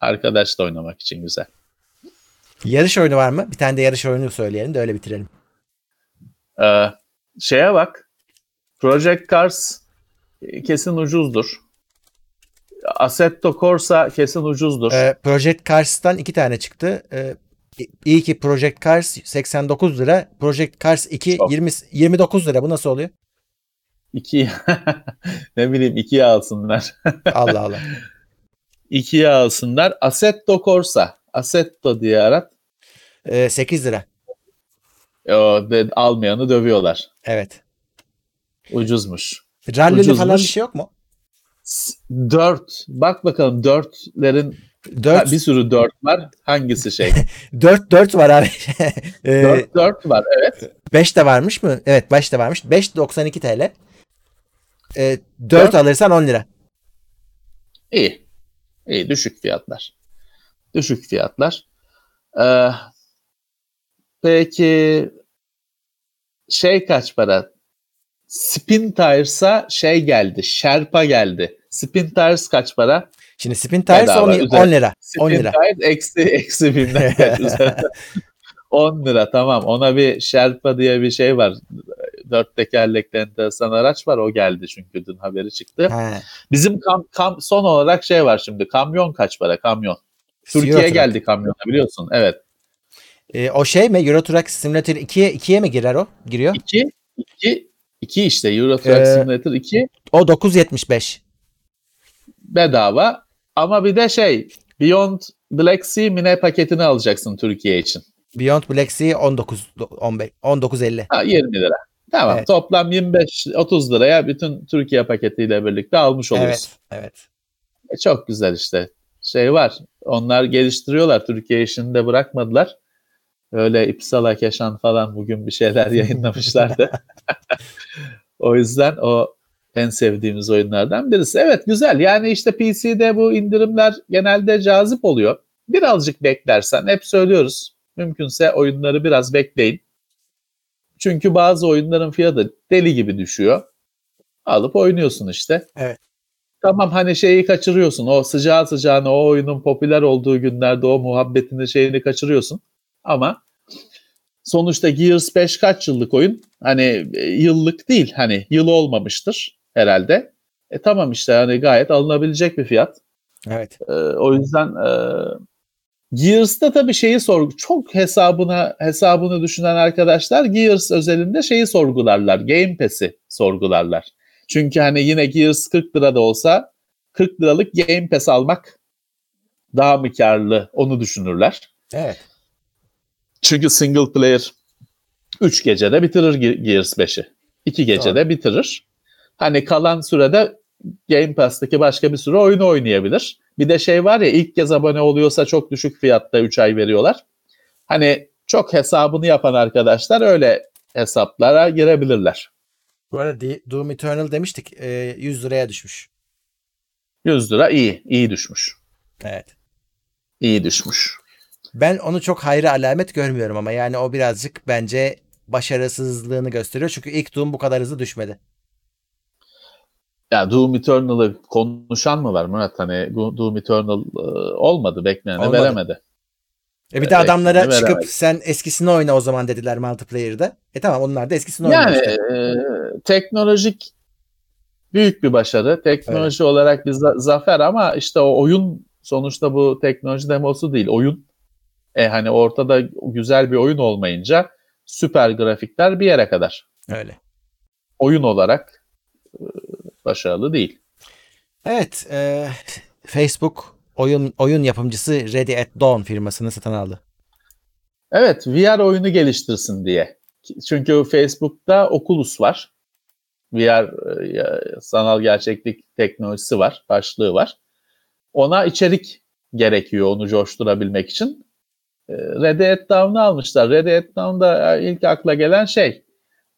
Arkadaşla oynamak için güzel. Yarış oyunu var mı? Bir tane de yarış oyunu söyleyelim de öyle bitirelim. Ee, şeye bak. Project Cars e, kesin ucuzdur. Assetto Corsa kesin ucuzdur. Ee, Project Cars'tan iki tane çıktı. Ee, iyi ki Project Cars 89 lira. Project Cars 2 Çok. 20 29 lira. Bu nasıl oluyor? İki ne bileyim ikiye alsınlar. Allah Allah. ikiye alsınlar. Assetto Corsa. Assetto diye arat. Ee, 8 lira. O de, almayanı dövüyorlar. Evet. Ucuzmuş. Rally'li falan bir şey yok mu? S- Dört. Bak bakalım 4 bir sürü dört var. Hangisi şey? 4 4 var abi. ee, dört, dört var evet. 5 de varmış mı? Evet 5 de varmış. 5 92 TL. 4 Dört. alırsan 10 lira. İyi. İyi. Düşük fiyatlar. Düşük fiyatlar. Ee, peki şey kaç para? Spin Tires'a şey geldi. Sherpa geldi. Spin Tires kaç para? Şimdi Spin Tires Bedava, 10, üzeri- 10 lira. Spin 10 lira. Tires eksi, eksi binden kaç üzerinde? 10 lira tamam. Ona bir Sherpa diye bir şey var. Dört tekerlekli enteresan araç var. O geldi çünkü dün haberi çıktı. Ha. Bizim kam, kam, son olarak şey var şimdi. Kamyon kaç para? Kamyon. Türkiye'ye geldi kamyona biliyorsun. Evet. Ee, o şey mi? Euro Truck Simulator 2'ye 2'ye mi girer o? Giriyor. 2 2 2 işte Euro Truck Ee, Simulator 2 O 9.75. bedava ama bir de şey Beyond Black Sea mine paketini alacaksın Türkiye için. Beyond Black Sea 19 15 19.50. Ha 20 lira. Tamam. Evet. Toplam 25 30 liraya bütün Türkiye paketiyle birlikte almış oluyorsun. Evet. Evet. E, çok güzel işte. Şey var. Onlar geliştiriyorlar. Türkiye işini de bırakmadılar. Öyle İpsala Keşan falan bugün bir şeyler yayınlamışlardı. o yüzden o en sevdiğimiz oyunlardan birisi. Evet güzel. Yani işte PC'de bu indirimler genelde cazip oluyor. Birazcık beklersen hep söylüyoruz. Mümkünse oyunları biraz bekleyin. Çünkü bazı oyunların fiyatı deli gibi düşüyor. Alıp oynuyorsun işte. Evet. Tamam hani şeyi kaçırıyorsun. O sıcağı sıcağına o oyunun popüler olduğu günlerde o muhabbetini şeyini kaçırıyorsun. Ama sonuçta Gears 5 kaç yıllık oyun? Hani e, yıllık değil. Hani yıl olmamıştır herhalde. E tamam işte hani gayet alınabilecek bir fiyat. Evet. Ee, o yüzden e, Gears'ta tabii şeyi sorgu çok hesabına hesabını düşünen arkadaşlar Gears özelinde şeyi sorgularlar. Game Pass'i sorgularlar. Çünkü hani yine Gears 40 lira da olsa 40 liralık Game Pass almak daha mı karlı onu düşünürler. Evet. Çünkü single player 3 gecede bitirir Ge- Gears 5'i. 2 gecede bitirir. Hani kalan sürede Game Pass'taki başka bir sürü oyunu oynayabilir. Bir de şey var ya ilk kez abone oluyorsa çok düşük fiyatta 3 ay veriyorlar. Hani çok hesabını yapan arkadaşlar öyle hesaplara girebilirler. Bu arada Doom Eternal demiştik. e, 100 liraya düşmüş. 100 lira iyi, iyi düşmüş. Evet. İyi düşmüş. Ben onu çok hayra alamet görmüyorum ama yani o birazcık bence başarısızlığını gösteriyor. Çünkü ilk Doom bu kadar hızlı düşmedi. Ya Doom Eternal'ı konuşan mı var Murat? Hani Doom Eternal e, olmadı, bekleneni Olmadı. veremedi. E bir de Evet, adamlara veremedi. çıkıp sen eskisini oyna o zaman dediler multiplayer'da. E tamam onlar da eskisini Yani oynamıştı. e, teknolojik büyük bir başarı. Teknoloji olarak bir za- zafer ama işte o oyun sonuçta bu teknoloji demosu değil. Oyun. E hani ortada güzel bir oyun olmayınca süper grafikler bir yere kadar. Öyle. Oyun olarak e, başarılı değil. Evet. e, Facebook oyun oyun yapımcısı Ready at Dawn firmasını satın aldı. Evet, VR oyunu geliştirsin diye. Çünkü Facebook'ta Oculus var. VR e, sanal gerçeklik teknolojisi var, başlığı var. Ona içerik gerekiyor onu coşturabilmek için. E, Red Dead Dawn'u almışlar. Red Dead Dawn'da e, ilk akla gelen şey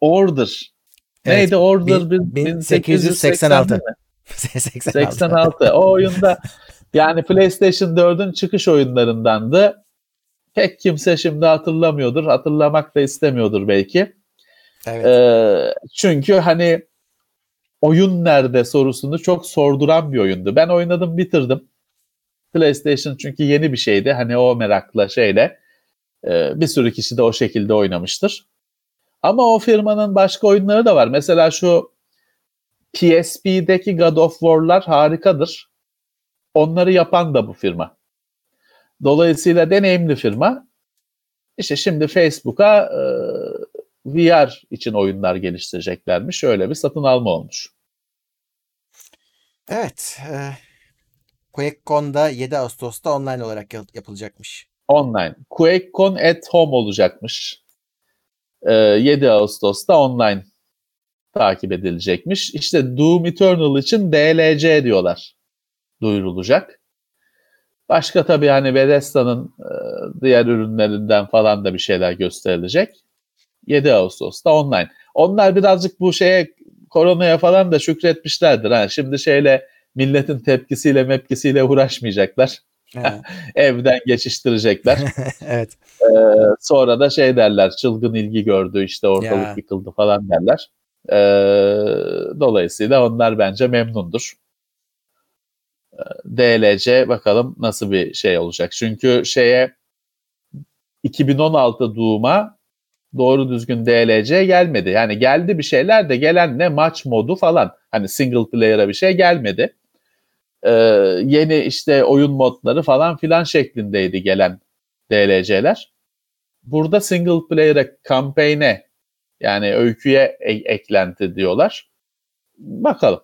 Order. Evet, Neydi Order? bin- Bin- 1886. 1886 mi? 86. 86. O oyunda yani PlayStation 4'ün çıkış oyunlarındandı. Pek kimse şimdi hatırlamıyordur. Hatırlamak da istemiyordur belki. Evet. Ee, çünkü hani oyun nerede sorusunu çok sorduran bir oyundu. Ben oynadım bitirdim. PlayStation çünkü yeni bir şeydi. Hani o merakla şeyle e, bir sürü kişi de o şekilde oynamıştır. Ama o firmanın başka oyunları da var. Mesela şu PSP'deki God of War'lar harikadır. Onları yapan da bu firma. Dolayısıyla deneyimli firma. İşte şimdi Facebook'a e, VR için oyunlar geliştireceklermiş. Öyle bir satın alma olmuş. Evet. E, QuakeCon'da 7 Ağustos'ta online olarak yap- yapılacakmış. Online. QuakeCon at Home olacakmış. E, 7 Ağustos'ta online takip edilecekmiş. İşte Doom Eternal için DLC diyorlar. Duyurulacak. Başka tabii hani Bethesda'nın e, diğer ürünlerinden falan da bir şeyler gösterilecek. 7 Ağustos'ta online. Onlar birazcık bu şeye koronaya falan da şükretmişlerdir. Ha. Şimdi şeyle milletin tepkisiyle mepkisiyle uğraşmayacaklar. Evden geçiştirecekler. evet. Sonra da şey derler çılgın ilgi gördü işte ortalık Ya. yıkıldı falan derler. Ee, dolayısıyla onlar bence memnundur. Ee, DLC bakalım nasıl bir şey olacak. Çünkü şeye 2016 Doom'a doğru düzgün DLC gelmedi. Yani geldi bir şeyler de gelen ne maç modu falan. Hani single player'a bir şey gelmedi. Ee, yeni işte oyun modları falan filan şeklindeydi gelen DLC'ler. Burada single player'e, campaign'e yani öyküye e- eklenti diyorlar. Bakalım.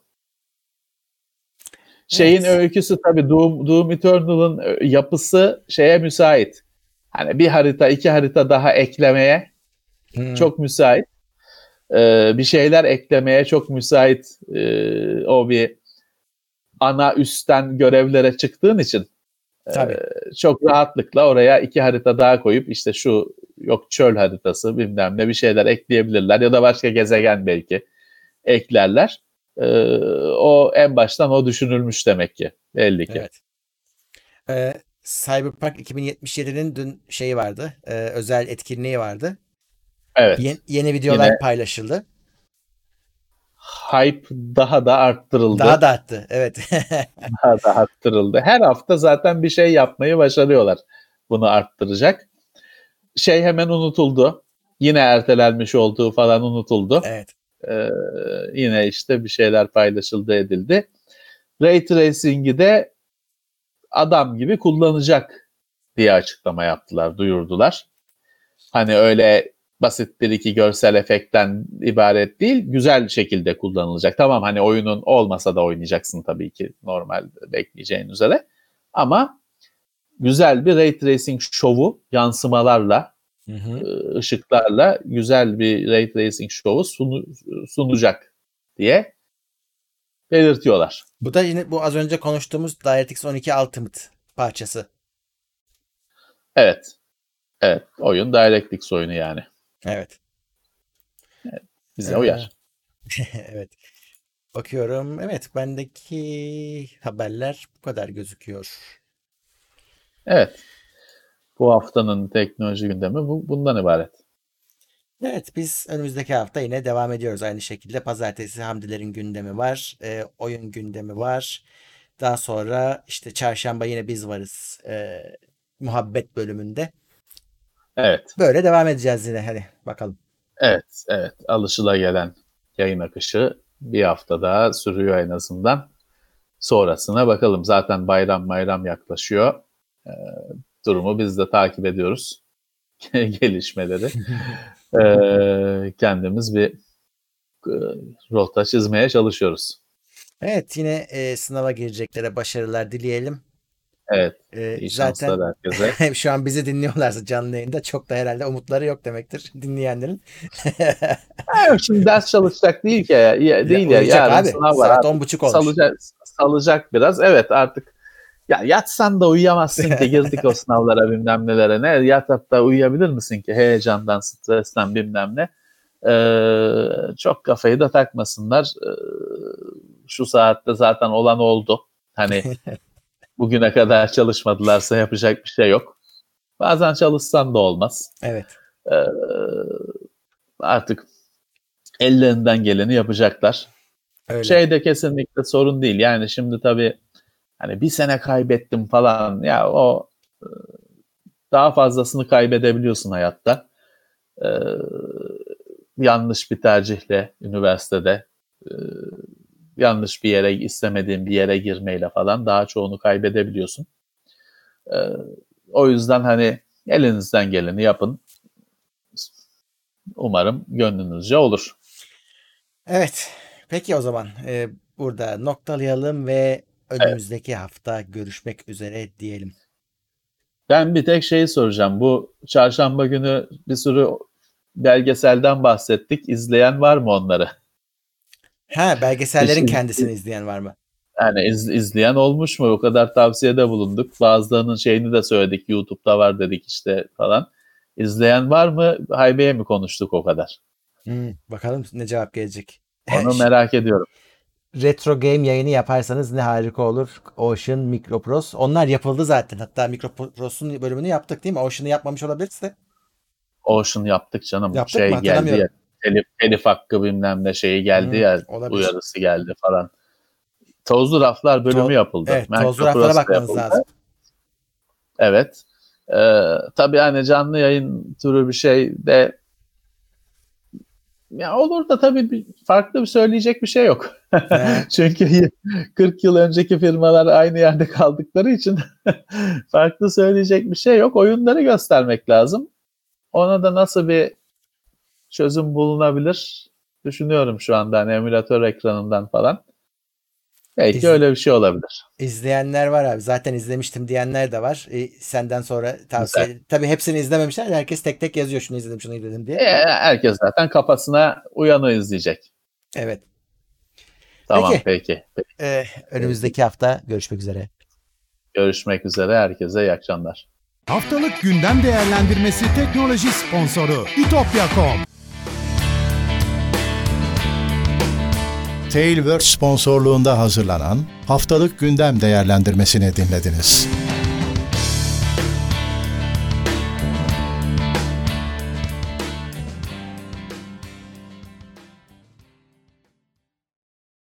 Şeyin Evet. öyküsü tabii Doom, Doom Eternal'ın ö- yapısı şeye müsait. Hani bir harita, iki harita daha eklemeye Hmm. çok müsait. Ee, bir şeyler eklemeye çok müsait. Ee, o bir ana üstten görevlere çıktığın için Tabii. çok rahatlıkla oraya iki harita daha koyup işte şu yok çöl haritası bilmem ne bir şeyler ekleyebilirler ya da başka gezegen belki eklerler. Ee, o en baştan o düşünülmüş demek ki belli ki. Evet. Ee, Cyberpunk 2077'nin dün şeyi vardı. e, özel etkinliği vardı. Evet. Ye- yeni videolar Yine- paylaşıldı. Hype daha da arttırıldı. Daha da arttı. Evet. daha da arttırıldı. Her hafta zaten bir şey yapmayı başarıyorlar. Bunu arttıracak. Şey hemen unutuldu. Yine ertelenmiş olduğu falan unutuldu. evet. Ee, yine işte bir şeyler paylaşıldı edildi. Ray Tracing'i de adam gibi kullanacak diye açıklama yaptılar, duyurdular. Hani öyle basit bir iki görsel efektten ibaret değil, güzel şekilde kullanılacak. Tamam hani oyunun olmasa da oynayacaksın tabii ki normal bekleyeceğin üzere. Ama güzel bir Ray Tracing şovu yansımalarla Hı hı. e, ışıklarla güzel bir ray tracing şovu sunu- sunacak diye belirtiyorlar. Bu da yine bu az önce konuştuğumuz DirectX 12 Ultimate parçası. Evet. Evet. Oyun DirectX oyunu yani. Evet. Bize Ee, uyar. evet. Bakıyorum. Evet bendeki haberler bu kadar gözüküyor. Evet. Bu haftanın teknoloji gündemi bu, bundan ibaret. Evet biz önümüzdeki hafta yine devam ediyoruz aynı şekilde. Pazartesi Hamdilerin gündemi var. e, oyun gündemi var. Daha sonra işte çarşamba yine biz varız. e, muhabbet bölümünde. Evet. Böyle devam edeceğiz yine. Hadi bakalım. Evet. Evet. Alışılagelen yayın akışı bir hafta daha sürüyor en azından. Sonrasına bakalım. Zaten bayram bayram yaklaşıyor. Ee, durumu biz de takip ediyoruz. Gelişmeleri. Ee, kendimiz bir e, rota çizmeye çalışıyoruz. Evet yine e, sınava gireceklere başarılar dileyelim. Evet. E, İyi zaten herkese. şu an bizi dinliyorlarsa canlı yayında çok da herhalde umutları yok demektir dinleyenlerin. Ha, Şimdi ders çalışacak değil ki. Ya, ya- değil ya. Uyuyacak Yarın abi. sınav var. Saat Artık 10.30 olmuş. salacak, salacak biraz. Evet artık ya yatsan da uyuyamazsın ki girdik o sınavlara bilmem nelere. Ne yatıp da uyuyabilir misin ki heyecandan, stresten bilmem ne. Ee, çok kafayı da takmasınlar. Ee, şu saatte zaten olan oldu. Hani bugüne kadar çalışmadılarsa yapacak bir şey yok. Bazen çalışsan da olmaz. Evet. Ee, artık ellerinden geleni yapacaklar. Öyle. Şey de kesinlikle sorun değil. Yani şimdi tabii hani bir sene kaybettim falan ya o e, daha fazlasını kaybedebiliyorsun hayatta. Ee, yanlış bir tercihle üniversitede e, yanlış bir yere istemediğin bir yere girmeyle falan daha çoğunu kaybedebiliyorsun. Ee, o yüzden hani elinizden geleni yapın. Umarım gönlünüzce olur. Evet. Peki o zaman e, burada noktalayalım ve önümüzdeki hafta görüşmek üzere diyelim. Ben bir tek şeyi soracağım. Bu çarşamba günü bir sürü belgeselden bahsettik. İzleyen var mı onları? Ha belgesellerin Kesin- kendisini izleyen var mı? Yani iz- izleyen olmuş mu? O kadar tavsiyede bulunduk. Bazılarının şeyini de söyledik. YouTube'da var dedik işte falan. İzleyen var mı? Haybe'ye mi konuştuk o kadar? Hmm, bakalım ne cevap gelecek. Onu merak ediyorum. Retro game yayını yaparsanız ne harika olur. Ocean, Microprose. Onlar yapıldı zaten. Hatta Microprose'un bölümünü yaptık değil mi? Ocean'ı yapmamış olabiliriz de. Ocean yaptık canım. Yaptık şey mı? geldi ya. Hatırlamıyorum. Telif, telif hakkı bilmem ne şeyi geldi Hmm, ya. olabilir. Uyarısı geldi falan. Tozlu Raflar bölümü To- yapıldı. Evet, tozlu raflara bakmanız yapıldı. lazım. Evet. Ee, tabii hani canlı yayın türü bir şey de ya olur da tabii bir, farklı bir söyleyecek bir şey yok. Evet. Çünkü 40 yıl önceki firmalar aynı yerde kaldıkları için farklı söyleyecek bir şey yok. Oyunları göstermek lazım. Ona da nasıl bir çözüm bulunabilir düşünüyorum şu anda hani emülatör ekranından falan. Belki İz- öyle bir şey olabilir. İzleyenler var abi. Zaten izlemiştim diyenler de var. E, senden sonra tavsiye. Tabii hepsini izlememişler. Herkes tek tek yazıyor şunu izledim şunu izledim diye. E, herkes zaten kafasına uyanı izleyecek. Evet. Tamam Peki. peki. peki. E, önümüzdeki hafta görüşmek üzere. Görüşmek üzere. Herkese iyi akşamlar. Haftalık gündem değerlendirmesi teknoloji sponsoru itopya.com. Tailwords sponsorluğunda hazırlanan haftalık gündem değerlendirmesini dinlediniz.